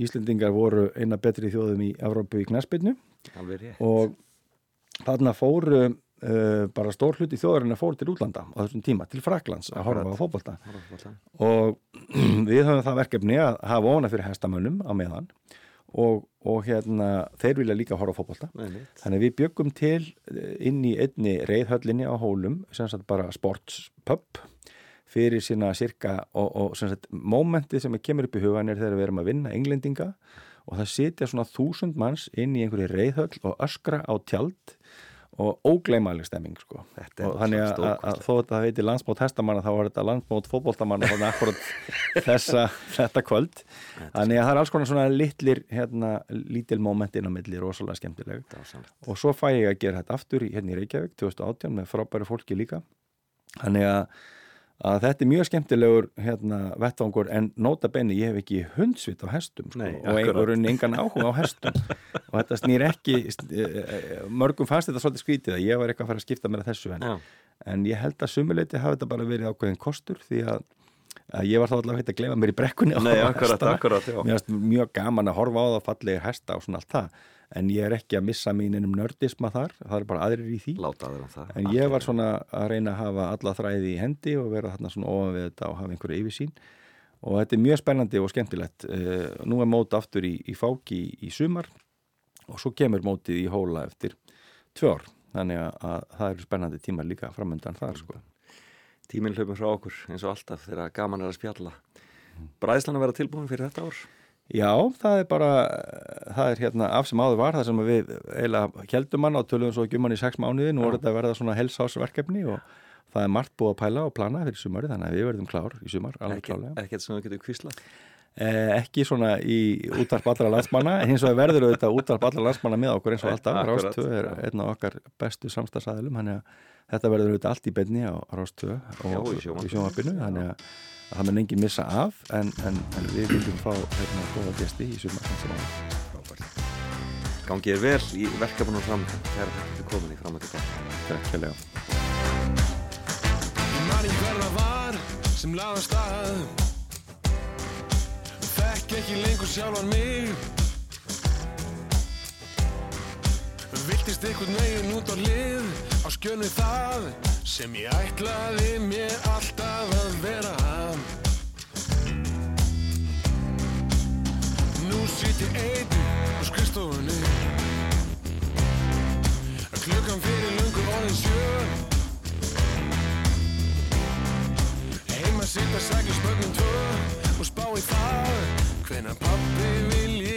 Íslendingar voru eina betri þjóðum í Evrópu í knæspilnu og þarna fóru uh, bara stór hluti þjóðarinn að fóru til útlanda á þessum tíma, til Fraklands að horfa á fókbalta og við höfum það verkefni að hafa ofna fyrir hestamönnum á meðan og, og hérna þeir vilja líka horfa fókbalta þannig við byggum til eh, inn í einni reyðhöllinni á hólum sem sagt bara sportspub fyrir sína cirka og, og sem sagt mómentið sem kemur upp í hugan er þegar við erum að vinna englendinga og það sitja svona þúsund manns inn í einhverju reyðhöll og öskra á tjald og ógleymalig stemming sko. og þannig að, að þó að það heiti landsmót hestamanna þá var þetta landsmót fótbóltamanna þannig að akkurat þessa, þetta kvöld. Þannig að það er alls konar svona litlir hérna, lítil mómentin á milli rosalega skemmtileg. Og svo fæ ég að gera þetta aftur hérna í Reykjavík 2018 með frábæri fólki líka. Þannig að að þetta er mjög skemmtilegur hérna, vettvangur en nota benni ég hef ekki hundsvit á hestum sko, Nei, og einhverjum engan áhuga á hestum. Og þetta snýr ekki eh, eh, mörgum fannst þetta svolítið skrítið að ég var eitthvað að fara að skipta mér að þessu en, en ég held að sumuleiti hafi þetta bara verið ákveðin kostur því að, að ég var þá allavega að gleyfa mér í brekkunni Nei, akkurat, akkurat, mjög gaman að horfa á það fallegir hesta og svona allt það en ég er ekki að missa míninum nördisma þar, það er bara aðrir í því. Um en ég var svona að reyna að hafa alla þræði í hendi og vera þarna svona ofan við þetta og hafa einhverju yfirsýn. Og þetta er mjög spennandi og skemmtilegt. Uh, nú er mót aftur í, í fáki í, í sumar og svo kemur mótið í hóla eftir tvö ár. Þannig að, að það eru spennandi tímar líka framöndan þar sko. Tíminn hlaupum frá okkur eins og alltaf þegar gaman er að spjalla. Bræðslan að vera tilbúin fyrir þetta ár? Já, það er bara, það er hérna af sem áður var, það sem við eiginlega heldum hann á tölum svo ekki um hann í sex mánuði, nú er þetta að verða svona helsásverkefni og það er margt búið að pæla og plana fyrir sumari, þannig að við verðum klár í sumar, alveg klálega. Ekki þetta sem við getum kvíslað? Eh, ekki svona í útvarp allra landsmanna, hins vegar verður auðvitað útvarp allra landsmanna með okkur eins og alltaf, Rástöð er einn af okkar bestu samstagsæðilum, þannig að þetta verður auðvitað allt í benni á Rástöð og í sjónvarpinu, þannig að að það mun enginn missa af en, en, en við viljum fá hérna góða gæsti í sumar Gangið er vel í verkefnum fram þegar þetta er komin í framötu Takk fyrir Manning hverða var sem laðast að. Þekk ekki lengur sjálfan mig. Viltist einhvern veginn út á lið á skjönu það sem ég ætlaði mér alltaf að vera. Nú sýt ég einn á skristofunni Klukkan fyrir lungu orðin sjö. Heima sýta sækja spögnum tvö og spá í það Hvenna pappi vil ég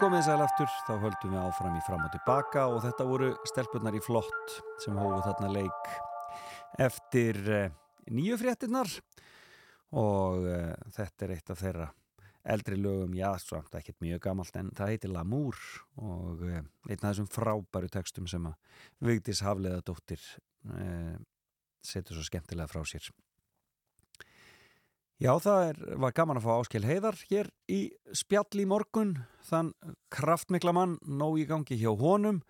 komið sæl aftur, þá höldum við áfram í fram og tilbaka og þetta voru stelpunnar í flott sem hófu þarna leik eftir uh, nýju fréttinnar og uh, þetta er eitt af þeirra eldri lögum, já, samt ekkert mjög gamalt en það heitir Lamour og uh, einn af þessum frábæru textum sem að Vigdís Hafleða dóttir uh, setur svo skemmtilega frá sér. Já, það er, var gaman að fá Áskil Heiðar hér í spjall í morgun, þann kraftmikla mann, nóg í gangi hjá honum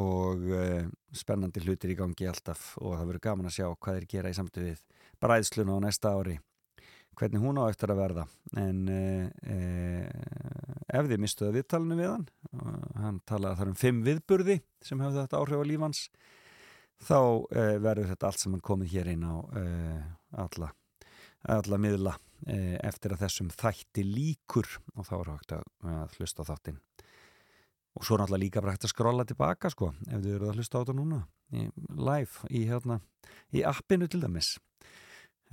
og uh, spennandi hlutir í gangi alltaf og það verður gaman að sjá hvað þeir gera í samtu við bræðsluna á næsta ári, hvernig hún á eftir að verða. En uh, uh, ef þið mistuðu viðtalinu við hann, hann talaði þar um fimm viðburði sem hefur þetta áhrif á lífans, þá verður þetta allt sem hann komið hér inn á alla alla miðla eftir að þessum þætti líkur og þá er hægt að, hlusta á þáttinn. Og svo náttúrulega líka bara hægt að skrolla tilbaka sko, ef þið eru að hlusta á þetta núna í, live í, hérna, í appinu til dæmis.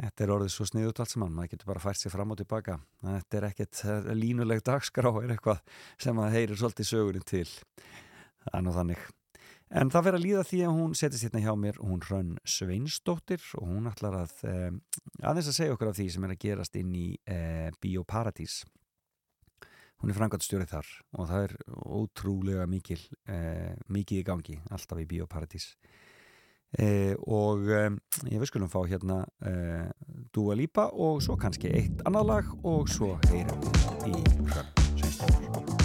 Þetta er orðið svo sniðut allt saman maður getur bara fært sér fram og tilbaka. Þetta er ekkert línuleg dagskrá er eitthvað sem að heyrir svolítið sögurinn til. Er nú þannig En það verður að líða því að hún setjast hérna hjá mér, hún Hrönn Sveinsdóttir og hún ætlar að eh, aðeins að segja okkur af því sem er að gerast inn í eh, Bíóparadís. Hún er frangatstjórið þar og það er ótrúlega mikil, eh, mikið í gangi alltaf í Bíóparadís. Og ég veist skulum fá hérna Dúa Lípa og svo kannski eitt annað lag og svo heyrum við í Hrönn Sveinsdóttir.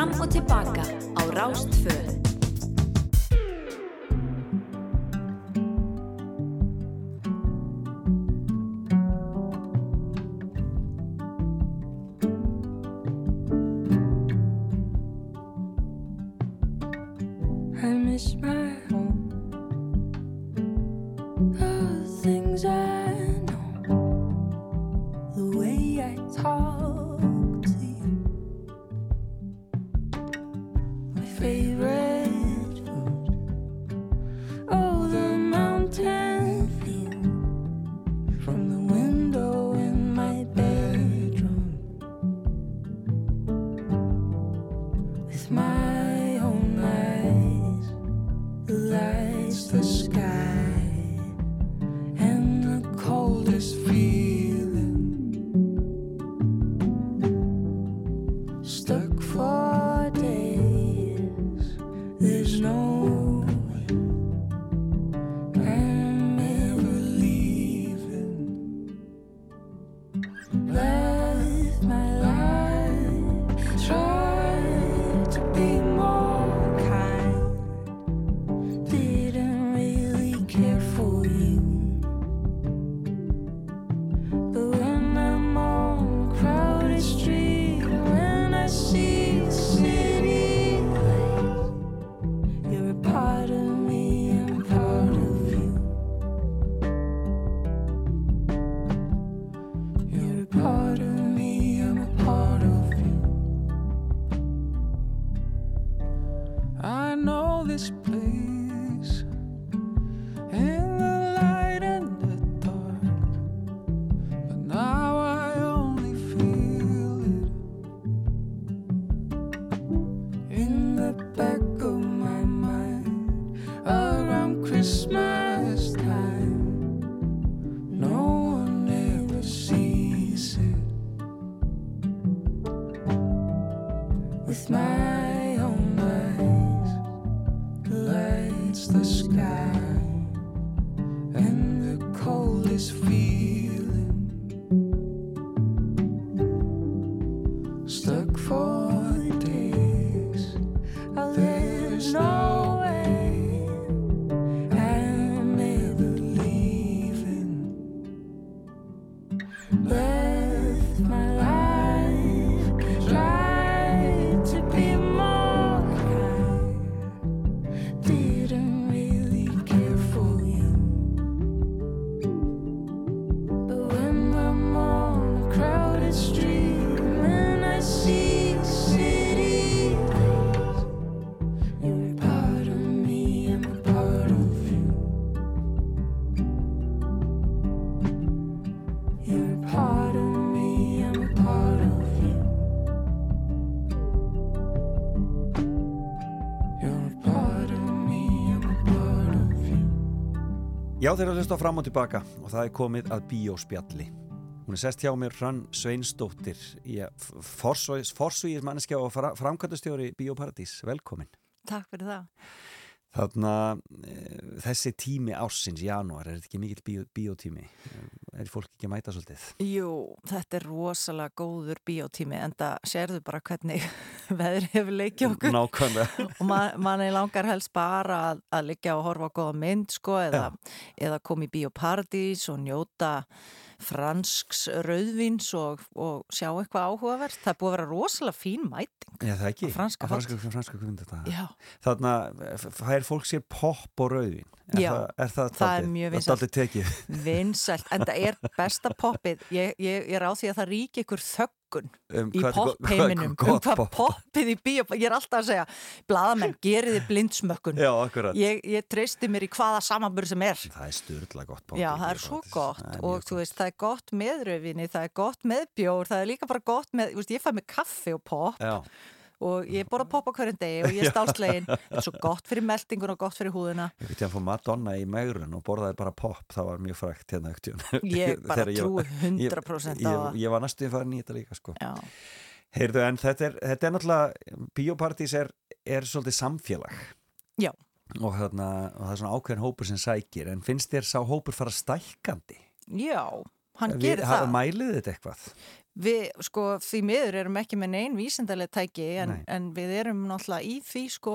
from Utipaka. Já þeir eru að hlusta fram og tilbaka og það er komið að bíóspjalli. Hún er sest hjá mér Hrann Sveinsdóttir í Forsvíðismanneskja og framkvæmdastjóri Bíóparadís. Velkomin. Takk fyrir það. Þarna e, þessi tími ársins, janúar, er þetta ekki mikill biotími? Er fólk ekki að mæta svolítið? Jú, þetta er rosalega góður biotími en það sérðu bara hvernig veður hefur leikið okkur Nákvæmlega og man, manni langar helst bara að, að leikja og horfa á góða mynd sko eða, eða koma í biopartís og njóta fransks rauðvins og, og sjá eitthvað áhugavert. Það er búið að vera rosalega fín mæting. Já, það ekki. Franska Á franska, franska kvikmyndadag. Já, Þarna, fær fólk sér popp og rauðvín? Er Já, það, er það, það er mjög Það vinsælt. er dálítið tekið. vinsælt, en það er besta poppið. Ég, ég, ég er á því að það ríki ykkur þöggun Um, í hvað- um hvað popp? poppið í bíó? Ég er alltaf að segja, blaðamenn, geriði blindsmökkun? Já, ég, ég treysti mér í hvaða samanbur sem er. Það er styrla gott popp. Já, það er svo gott er og þú veist, það er gott með rauðvinni, það er gott með bjór, það er líka bara gott með, þú veist, ég fæ með kaffi og popp. Já, og ég borða popp á hverjum degi og ég er stálslegin, það er svo gott fyrir meldingun og gott fyrir húðuna. ég veit ég að fór Madonna í megrun og borðaði bara popp, það var mjög frækt hérna ekkert. Ég bara trúi 100% á ég, ég, ég var næstuði farin í þetta líka, sko. Heyrðu, en þetta er, þetta er náttúrulega, bíópartís er, er svolítið samfélag. Já. Og, þarna, og það er svona ákveðin hópur sem sækir, en finnst þér sá hópur fara stækkandi? já hann Við- gerir það. Mælið þetta eitthvað? Við, sko, því miður erum ekki með neinn vísindaleg tæki en, Nei. en við erum náttúrulega í því, sko,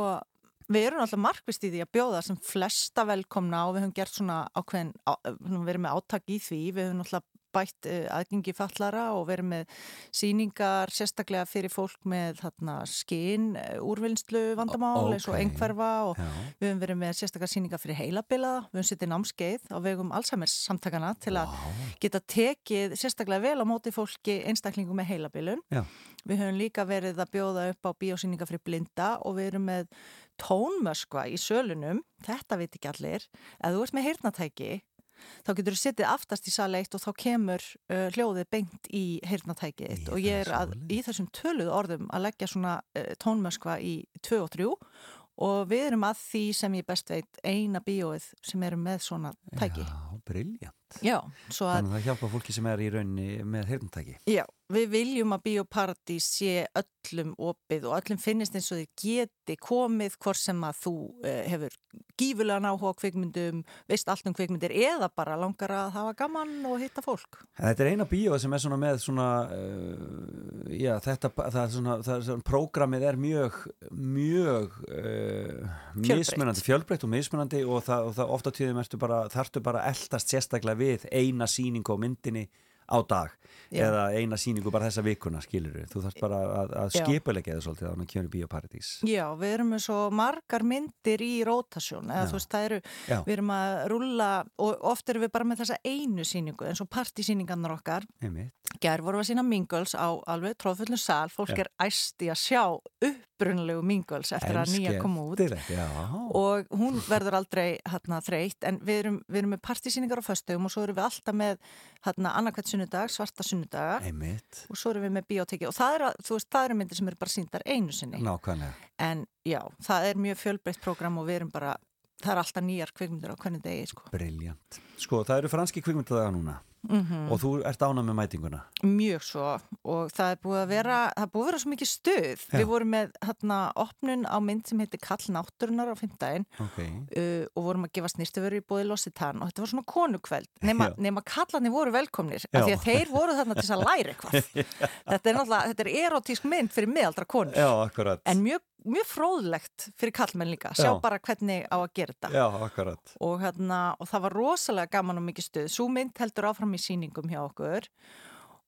við erum náttúrulega markvist í því að bjóða sem flesta velkomna og við höfum gert svona ákveðin, á, við erum með áttak í því, við höfum náttúrulega bætt uh, aðgengi fallara og verið með síningar sérstaklega fyrir fólk með skinn, úrvinnslu vandamál eins og ókei. einhverfa og Já. við höfum verið með sérstaklega síningar fyrir heilabilaða, við höfum sittið námskeið á vegum Alzheimer's samtakana til að geta tekið sérstaklega vel á móti fólki einstaklingum með heilabilun. Já. Við höfum líka verið að bjóða upp á bíósýninga fyrir blinda og við erum með tónmöskva í sölunum, þetta veit ekki allir, ef þú ert með heyrnatæki þá getur þú sittið aftast í sali eitt og þá kemur uh, hljóðið beint í heyrnatækið þitt Í og ég er að, í þessum töluð orðum að leggja svona uh, tónmöskva í 2 og 3 og við erum að því sem ég best veit eina bíóið sem eru með svona tæki. Já, briljant. Já, svo að Þannig að það hjálpa fólki sem er í rauninni með heyrntæki. Já, við viljum að Bíóparadís sé öllum opið og öllum finnist eins og þið geti komið hvort sem að þú uh, hefur gífulegan áhuga á kvikmyndum, veist allt um kvikmyndir eða bara langar að hafa gaman og hitta fólk. Þetta er eina bíó sem er svona með svona, uh, já þetta, það er svona, það er svona, prógramið er mjög, mjög uh, mismunandi, fjölbreytt og mismunandi og það, og það ofta tíðum ertu bara, þarftu bara eldast sérstaklega við eina sýningu á myndinni á dag Já. eða eina sýningu bara þessa vikuna skilur þú þarft bara að, að skipulegja það svolítið á hann að kemur í Bíóparadís Já, við erum með svo margar myndir í rótasjón, eða Já. þú veist, það eru, Já. við erum að rúlla og oft erum við bara með þessa einu sýningu eins og partísýningarnar okkar. Einmitt. Gær vorum við að sína Mingles á alveg tróðfullum sal, fólk Já. er æst í að sjá upprunalegu Mingles eftir að nýja koma út. og hún verður aldrei hérna, þreytt en við erum, við erum með partísýningar á föstugum og svo erum við alltaf með hérna, annarkvæmt sunnudag, svarta sunnudaga einmitt, og svo erum við með bioteki og það eru, veist, það eru myndir sem eru bara síndar einu sinni nákvæmlega en já, það er mjög fjölbreytt program og við erum bara, það er alltaf nýjar kvikmyndir á hvernig degi sko. Briljant. Sko, það eru franski kvikmyndadaga mm og þú ert ánað með mætinguna. mjög svo. Og það er búið að vera það er búið að vera svo mikið stuð. Já. við vorum með hérna, opnun á mynd sem heitir Kall náttúrunar á fimmdægin Ok. uh, og vorum að gefa snirtuveru í bóði Lositan og þetta var svona konukveld. Nema, nema kallarnir voru velkomnir af því að þeir voru þarna til að læra eitthvað. Þetta er náttúrulega, þetta er erotísk mynd fyrir miðaldra konur. Já, en mjög, mjög fróðlegt fyrir kallmenn líka sjá Já. bara hvernig á að gera þetta. Já, og, hérna, og það var rosalega gaman og mikið stuð. Svo mynd heldur áfram í sýningum hjá okkur.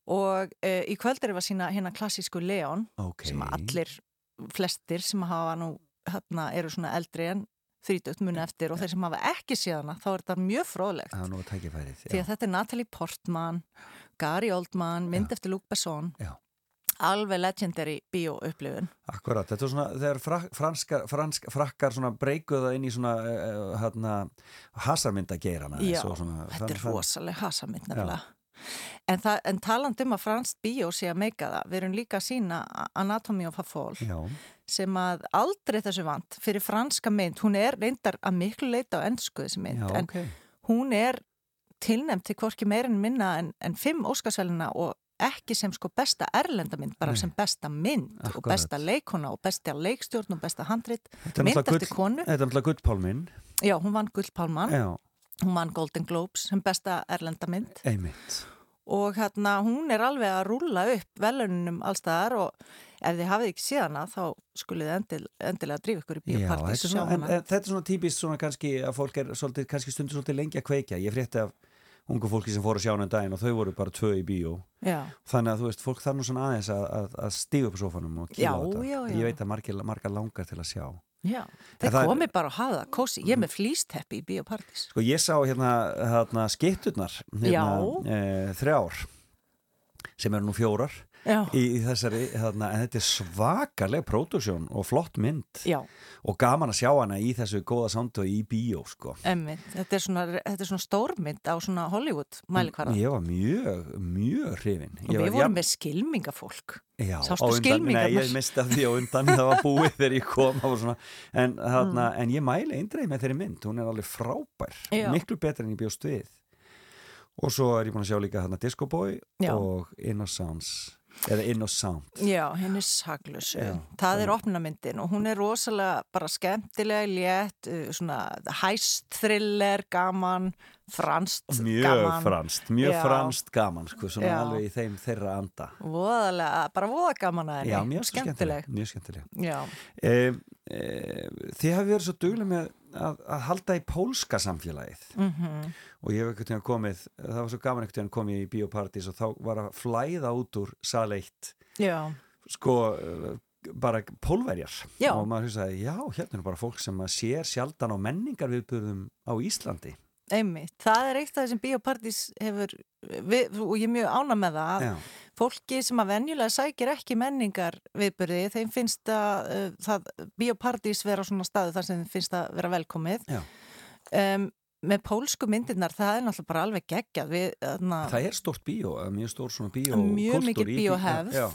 Og uh, í kvöld er við að sína hérna klassísku Leon Ok. sem allir flestir sem hafa nú hérna, eru svona eldri en þrítugt muni eftir og þeir sem hafa ekki síðana þá er þetta mjög fróðlegt. Það nú að því að þetta er Natalie Portman Gary Oldman, mynd eftir Luc Besson. Já. Alveg legendary bíóupplifun Akkurat, þetta er svona, þegar franskar, fransk, frakkar svona breykuða inn í svona uh, hérna, hasarmyndageirana. Já, svo svona, þetta er það- rosaleg hasamynd nefnilega en, en taland um að fransk bíó sé að meika það, við erum líka að sína Anatomy of a Fall Já, sem að aldrei þessu vant fyrir franska mynd, hún er reyndar að miklu leita á ennsku þessi mynd já, en ok. hún er tilnæmt til hvorki meir en minna en, en fimm óskarsvelina og ekki sem sko besta erlendamynd, bara Nei. sem besta mynd og Akkurat. besta leikona og besta leikstjórn og besta handrit, mynd eftir konu. Þetta er náttúrulega gullpálminn. Já, hún vann Gullpálmann, hún vann Golden Globes sem besta erlendamynd einmitt. og hérna hún er alveg að rúlla upp velunum allstaðar og ef þið hafið ekki séð hana þá skulið endil, endilega drífa ykkur í bíopartís þetta er, og svona, típist svona kannski að fólk er svolítið, kannski stundur svolítið lengi að kveikja. Ég frétti af ungu fólki sem fóru að sjá hana en daginn og þau voru bara tvö í bíó. Já, Þannig að þú veist, fólk þarf nú svona aðeins að, að, að stíga upp á sofanum og kíla á þetta. já. Ég veit að margir, margar langar til að sjá. já. En Þeir komi bara að hafa það, kósi. Ég er með flýsteppi í bíopartís. Sko ég sá hérna, hérna skitturnar hérna, e, þrjár sem eru nú fjórar í, í þessari, hérna, en þetta er svakaleg pródúksjón og flott mynd já, og gaman að sjá hana í þessu góða og í bíó sko. emmitt. Þetta er svona, þetta er svona stórmynd á svona Hollywood mælikvarða. Ég var mjög, mjög hrifin Og við vorum með skilmingafólk. Já, undan-? Nei, ég misti af því á undan það var búið þegar ég kom en, þarna, Mm. en ég mæli eindreið með þeirri mynd, hún er alveg frábær Já. miklu betur en ég bjóst við og svo er ég búin að sjá líka þarna Disco Boy Já. og Innocence eða Innocent Já, henni saglösu. Já, það er opnamyndin og hún er rosalega bara skemmtilega, létt, uh, svona hæst thriller, gaman, franst, mjög gaman. franst, mjög Já. franst gaman sko, svona Já. alveg í þeim þeirra anda Voðalega, bara voða gaman að henni. Já, mjög svo skemmtileg. skemmtileg, mjög skemmtileg. Já, E, e, þið hafi verið svo duglega með að, að halda í pólska samfélagið. Mhm, og ég hef einhvern veginn komið, það var svo gaman einhvern veginn komið í biopartís og þá var að flæða út úr sal 1 já, sko eh, bara pólverjar. Já. og maður hugsaði, já, hérna er bara fólk sem sér sjaldan á menningarviðbörðum á Íslandi einmitt. Það er eitt af þessum biopartís hefur, við, og ég er mjög ána með það, að Já, fólki sem að venjulega sækir ekki menningar viðburði, þeim finnst að uh, það, biopartís vera svona staðu þar sem þeim finnst að vera velkomið. Um, með pólsku myndirnar, það er náttúrulega bara alveg geggjað. Við, þarna, það er stórt bíó, eh, mjög stór svona bíó Mjög bí- bíóhefð. Já,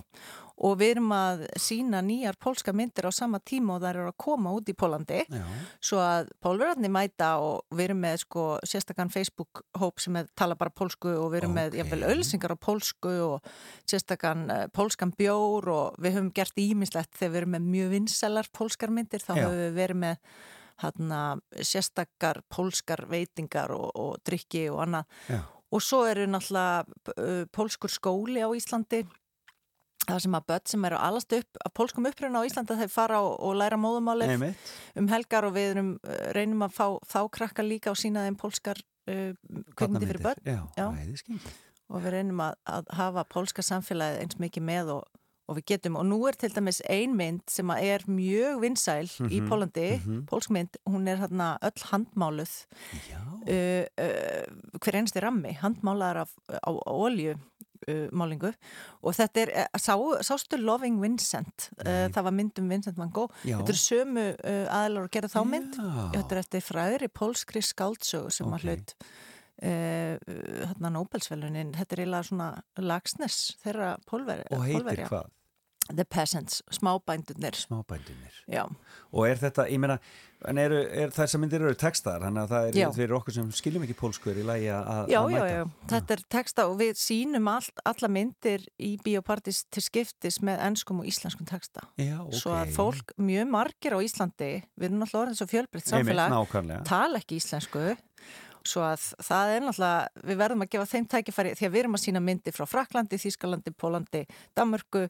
og við erum að sína nýjar pólska myndir á sama tíma og þær eru að koma út í Pólandi. já, Svo að pólverarnir mæta og við erum með sko sérstakann Facebook-hóp sem er, tala bara pólsku og við erum með Ókei. jafnvel ölsingar á pólsku og sérstakann uh, pólskan bjór og við höfum gert ímislegt þegar við erum með mjög vinselar pólskar myndir þá höfum við verið með hana, sérstakar pólskar veitingar og, og drikki og annað. Já, og svo eru náttúrulega uh, pólskur skóli á Íslandi það sem að börn sem eru alast upp af pólskum uppruna á Íslandi þeir fara og, og læra móðumálið um helgar og við erum, uh, reynum að fá þá krakka líka og sína þeim pólskar uh, kveikmyndi fyrir börn. Já, Já. og við reynum að, að hafa pólska samfélagið eins mikið með og, og við getum. Og nú er til dæmis ein mynd sem er mjög vinsæl í Mhm, Pólandi, mhm. pólsk mynd. Hún er hérna öll handmáluð uh, uh, hver einsti rammi handmálaðar af, á, á olju uh, málingu og þetta er, uh, sá, sástu Loving Vincent? Uh, það var mynd um Vincent van Gogh. Já. Þetta eru sömu uh, aðlar að gera þá mynd. Þetta er eftir fræðri pólskri skáldsögu sem Ok. að hlut uh, hérna Nobelsvelunin þetta er eiginlega svona lagsnes þeirra pólveri, Og heitir pólverja. hvað? The Peasants, smábændunir Smábændunir já, Og er þetta, ég meina, eru, er, þessar myndir eru textaðar, þannig að það Já. er fyrir okkur sem skiljum ekki pólskur í lagi að að Já, já, mæta. já, þetta er texta og við sínum allt, alla myndir í biopartis til skiptis með ennskum og íslenskum texta. Já, ok. Svo að fólk, mjög margir á Íslandi, við erum náttúrulega orðin svo fjölbreytt samfélag, nákvæmlega. tala ekki íslensku, svo að það er náttúrulega, við verðum að gefa þeim tækifæri því að við erum að sína myndir frá Fraklandi, Þískalandi, Pólandi, Danmörku,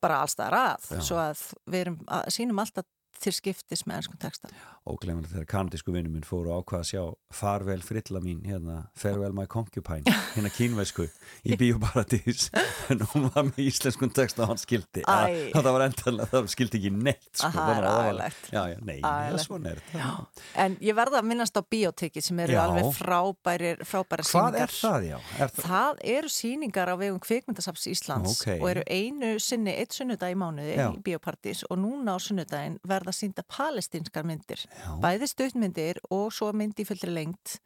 bara allstað rað, svo að við erum að sínum alltaf til skiptis með ennskum texta. Óglemlega þegar kanadísku vinnum minn fóru að ákvaða að sjá Farvel frilla mín, hérna, Farewell my concubine, hérna kínversku í Bíóparadís, en hún var með íslenskun text og hann skildi. Æ. Að, það var endalega, það skildi ekki neitt, sko. Aha, er ægilegt. Já, já, nei, nei, Ægilegt. svona er þetta. En ég verða að minnast á biotekki sem eru Já. alveg frábærir, frábæra Hvað sýningar. er það, já? Er það? Það eru síningar á vegum kvikmyndasaps Íslands Ókei. og eru einu sinni eitt sunnudag í mánuði Já. í biopartís og núna á sunnudaginn verða sínda palestinskar myndir. Já. Bæði stuttmyndir og svo myndi fullri lengt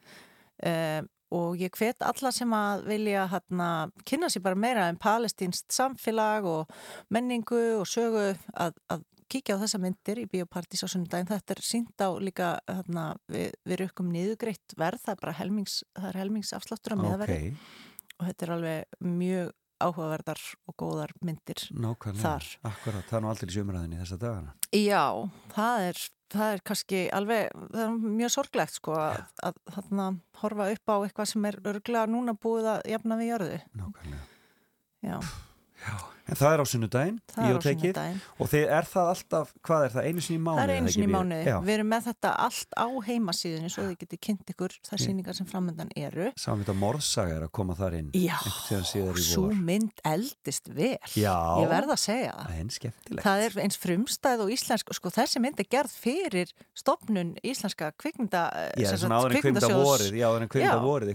um, og ég hvet alla sem að vilja hérna, kynna sér bara meira um palestinst samfélag og menningu og sögu að, að kíkja á þessa myndir í biopartís á sunnudaginn. Þetta er sínt á líka hérna, við, við rukkum niðugreitt verð, það er bara helmings, það er helmingsafsláttur á meðverði Ok, og þetta er alveg mjög áhugaverðar og góðar myndir Nákvæmlega, Þar. akkurat, það er nú aldrei í sömurðinni þessa dagana. Já, það er, það er kannski alveg, það er mjög sorglegt sko að, að þarna horfa upp á eitthvað sem er örglega núna búið að jafna við jörðu. Nákvæmlega. Já, En það er á sunnudaginn, það í er og þið er það alltaf, hvað er það, einu sinni í mánuði? Það er einu sinni í mánuði. Já, Við erum með þetta allt á heimasíðinu svo þið getið kynnt ykkur Ég- síningar sem framöndan eru. sáum við þetta morðsaga er að koma þar inn Já, svo mynd eldist vel. Já. Ég verð að segja það. Það er skemmtilegt Það er eins frumstæð og íslensk, sko þessi mynd er gerð fyrir stopnun íslenska kvikmynda, Já, sem svona sagt, áður en kvikmynda vorið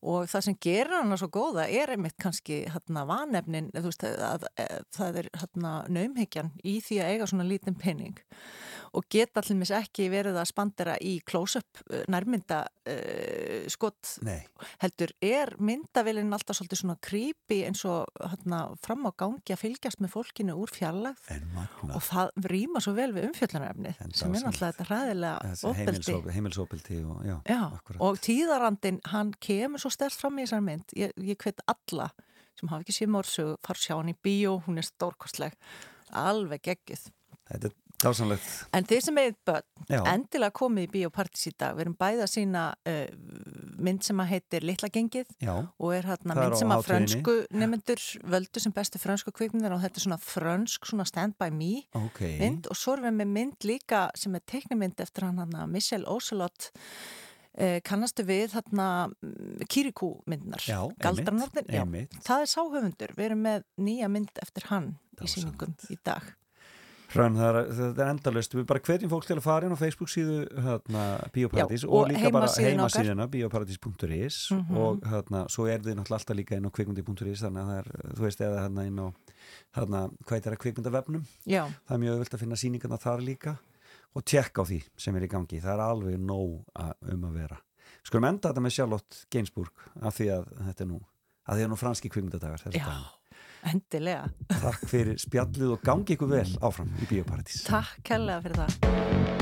og það sem gerir hana svo góða er einmitt kannski hérna vanefnin þú veist að, að, að það er hérna naumhyggjan í því að eiga svona lítinn penning og geta allir mis ekki verið að spandera í close-up uh, nærmynda uh, skott Nei, heldur er myndavillin alltaf svolítið svona creepy eins og hérna fram á gangi að fylgjast með fólkinu úr magna og það rýma svo vel við umfjöllunarefni En sem er náttúrulega þetta ræðilega Heimilsópildi og og tíðarandin hann kemur svo stærst fram í þessar mynd. Ég, ég hvet alla sem hafa ekki séð mórsögu far sjá hann í bíó, hún er stórkostleg. Alveg geggjuð. Þetta er dásamlegt. En þið sem eigið börn, Já, endilega komið í bíópartís í dag, við erum bæði að sína uh, mynd sem að heitir Litla gengið já, og er hérna er mynd sem að frönsku nemyndur völdu sem bestu frönsku kvikmyndir og þetta er svona frönsk, svona stand by me ok. mynd. Og svo erum við með mynd líka sem er teiknumynd eftir hann hann Michel Ocelot. eh, kannastu við þarna Kirikou myndnar Já, Galdranornin, einmitt, já, einmitt. það er sáhöfundur við erum með nýja mynd eftir hann í síningum í dag. Hrönn, það er, er endalust við bara hvetjum fólk til að fara inn á Facebook síðu hérna, Bíóparadís og, og líka bara heimasíðuna bíóparadís.is Mhm. og hérna, svo er þið náttúrulega alltaf líka inn á kvikmundi.is þannig að það er, þú veist, eða hérna inn á hérna, hvað er það kvikmundavefnum það er mjög öðvöld að finna síningarna þar líka og tjekka á því sem er í gangi. Það er alveg nóg að, um að vera. Skulum enda þetta með Charlotte Gainsbourg af því að þetta er nú að því að nú franski dagana. endilega. Takk fyrir spjallið og gangi ykkur vel áfram í Bíóparadís. Takk kærlega fyrir það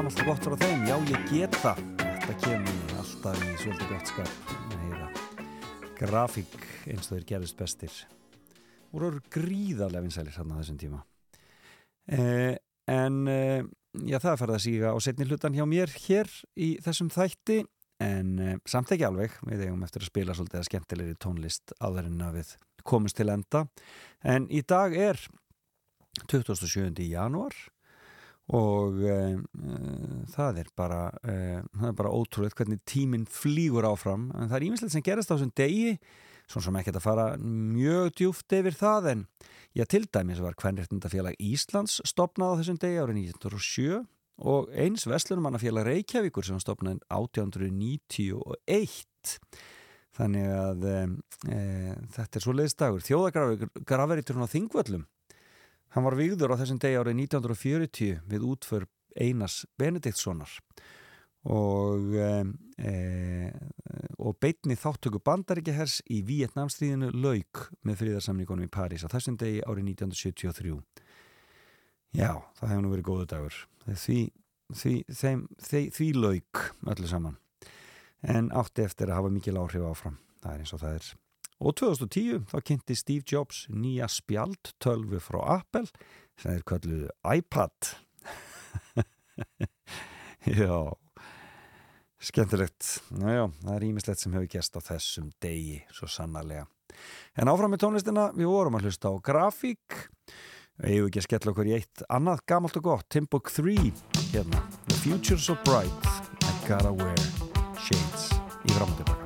gamalt og gott frá þeim. Já, ég get það. Þetta kemur alltaf í svolítið gott skap að heyra. Grafík eins og þeir gerist bestir. Eru gríðarlega vinsælir á þessum tíma. Eh, En eh, já, það er farið að síga á setni hlutan hjá mér hér í þessum þætti. En eh, samt ekki alveg. Við eigum eftir að spila svolítið að skemmtilegri tónlist áður en að við komumst til enda. En í dag er 27. janúar og uh, uh, það er bara uh, það er bara ótrúlega hvernig tíminn flýgur áfram. En það er ímislegt sem gerast á þessum degi svona sem ekki að fara mjög djúft yfir það en já til dæmis var Kvenréttindafélag Íslands stopnað á þessum degi árið 1907 og eins Vestlunumannafélag Reykjavíkur sem var stopnað 1891 þannig að þetta er svo leiðstagur þjóðagraferiturinn á Þingvöllum Hann var vigður á þessum degi árið 1940 við útför Einars Benediktssonar og, e, og beitni þáttöku bandaríkihers í Vietnamstíðinu lauk með fríðarsamningunum í París á þessum degi árið 1973. Já, það hefði nú verið góðu dagur. Því, því, þeim, því, því lauk öllu saman en átti eftir að hafa mikil áhrif áfram. Það er eins og það er. Og 2010 þá kynnti Steve Jobs nýja spjald tölvu frá Apple sem er kölluðu iPad. já, skemmtilegt. Nájá, það er ímislegt sem hefur gæst á þessum degi, svo sannarlega. En áfram með tónlistina, við vorum að hlusta á grafík. Við hefum ekki að skella okkur í eitt annað gamalt og gott, Timbuk 3, hérna. The future's so bright, I gotta wear shades í framöndum.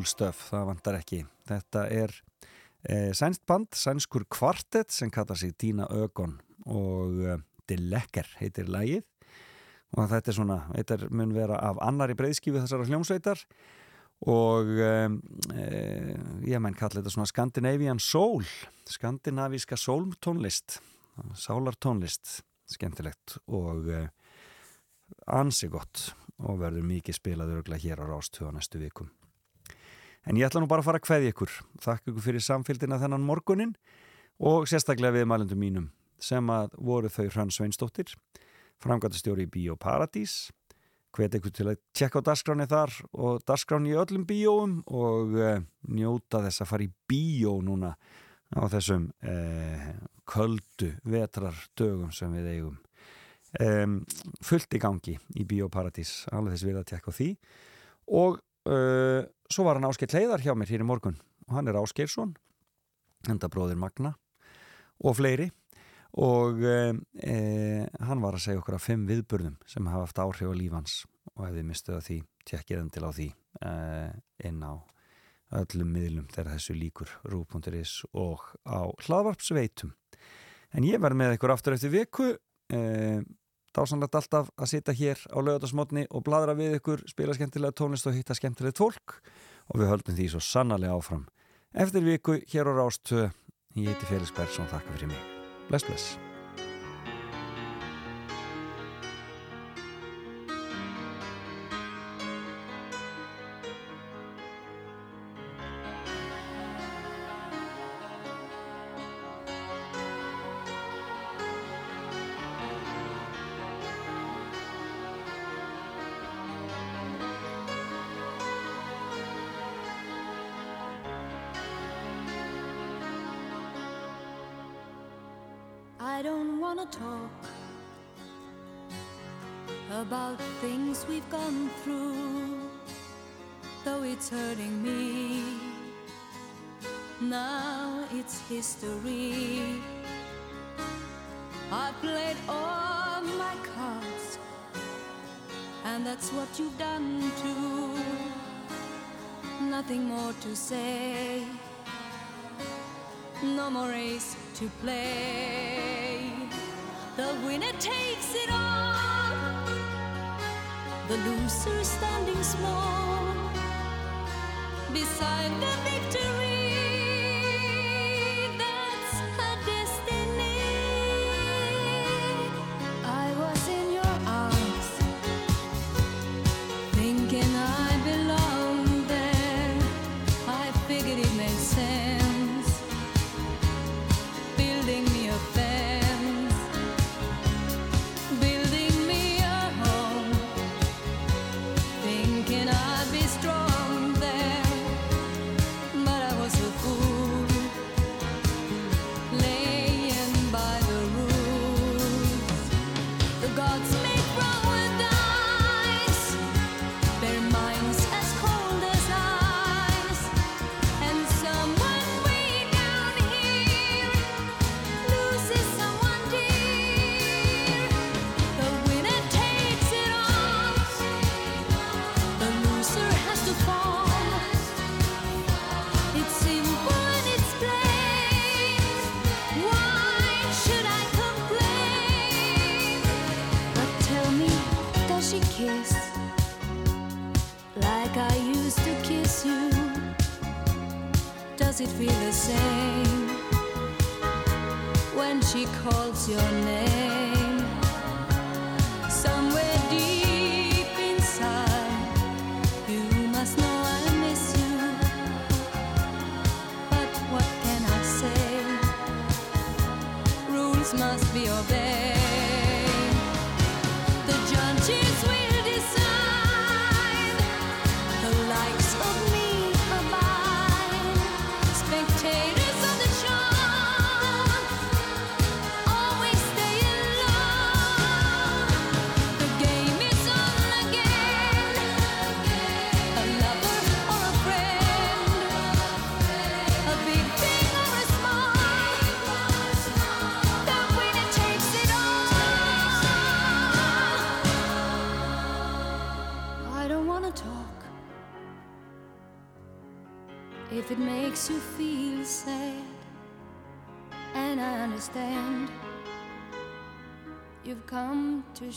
Cool stuff, það vantar ekki. Þetta er eh, sænst band, sænskur kvartett sem kallar sig Dina Ögon og eh, The Lekker heitir lagið og þetta er svona, þetta mun vera af annari breyðskifu þessara hljómsveitar og eh, eh, ég menn kalla þetta svona Scandinavian Soul, skandinavíska soul-tónlist, sálartónlist, skemmtilegt og eh, ansi gott og verður mikið spilað örgla hér á Rástöða næstu vikum. En ég ætla nú bara að fara að kveði ykkur. Þakk ykkur fyrir samfélgina þennan morgunin og sérstaklega við mælundum mínum sem að voru þau Hrönn Sveinsdóttir, framgættastjóri í Bíóparadís, hvet ykkur til að tjekka á dasgráni þar og dasgráni í öllum bíóum og uh, njóta þess að fara í bíó núna á þessum uh, köldu vetrardögum sem við eigum. Um, fullt í gangi í Bíóparadís, alveg þess við að tjekka á því og uh, svo var hann Ásker Kleiðar hjá mér hér í morgun. Og hann er Áskersson enda bróðir Magna og fleiri. Og e, e, hann var að segja okkur af fimm viðburðum sem hafa haft áhrif á lífans og ef þið mistuðu að því tjekkið enn til á því inn á öllum miðlum þegar þessu líkur rú.is og á hlaðvarpsveitum. En ég verð með ykkur aftur eftir viku dásanlegt alltaf að sitja hér á lögadagsmotni og bladra við ykkur spila skemmtilega tónlist og hitta skemmtilegt fólk. Og við höldum því svo sannarlega áfram eftir viku hér á Rástu ég heiti Felix Bergsson, þakka fyrir mig. Bless, bless. Loser standing small beside the victory.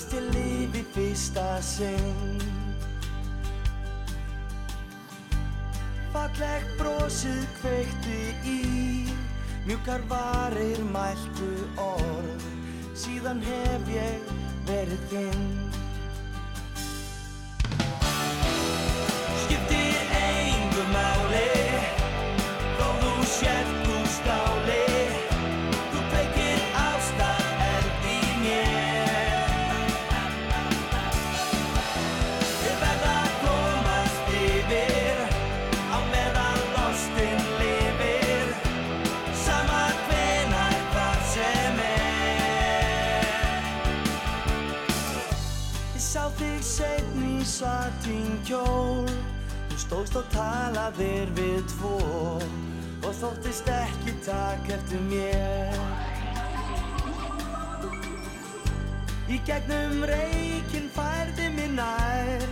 Fannst ég lífi fyrsta sinn. Fallegt brosið kveikti í Mjúkar varir mæltu orð. Síðan hef ég verið þinn stóðst og talaðir við tvo Og þóttist ekki takk eftir mér. Í gegnum reikinn færði mér nær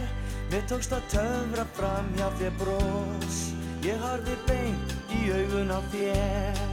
Mér tókst að töfra fram hjá þér brós Ég horfi beint í augun á þér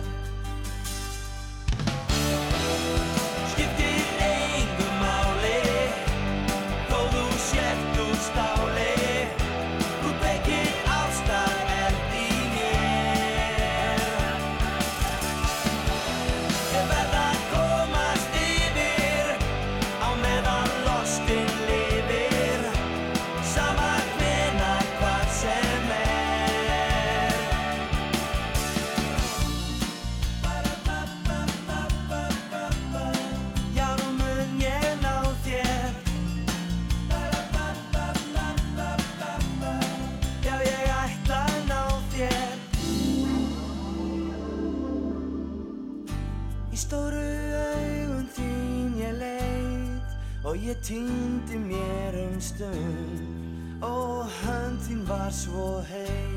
ég týndi mér um stund. Og hönd þín var svo heit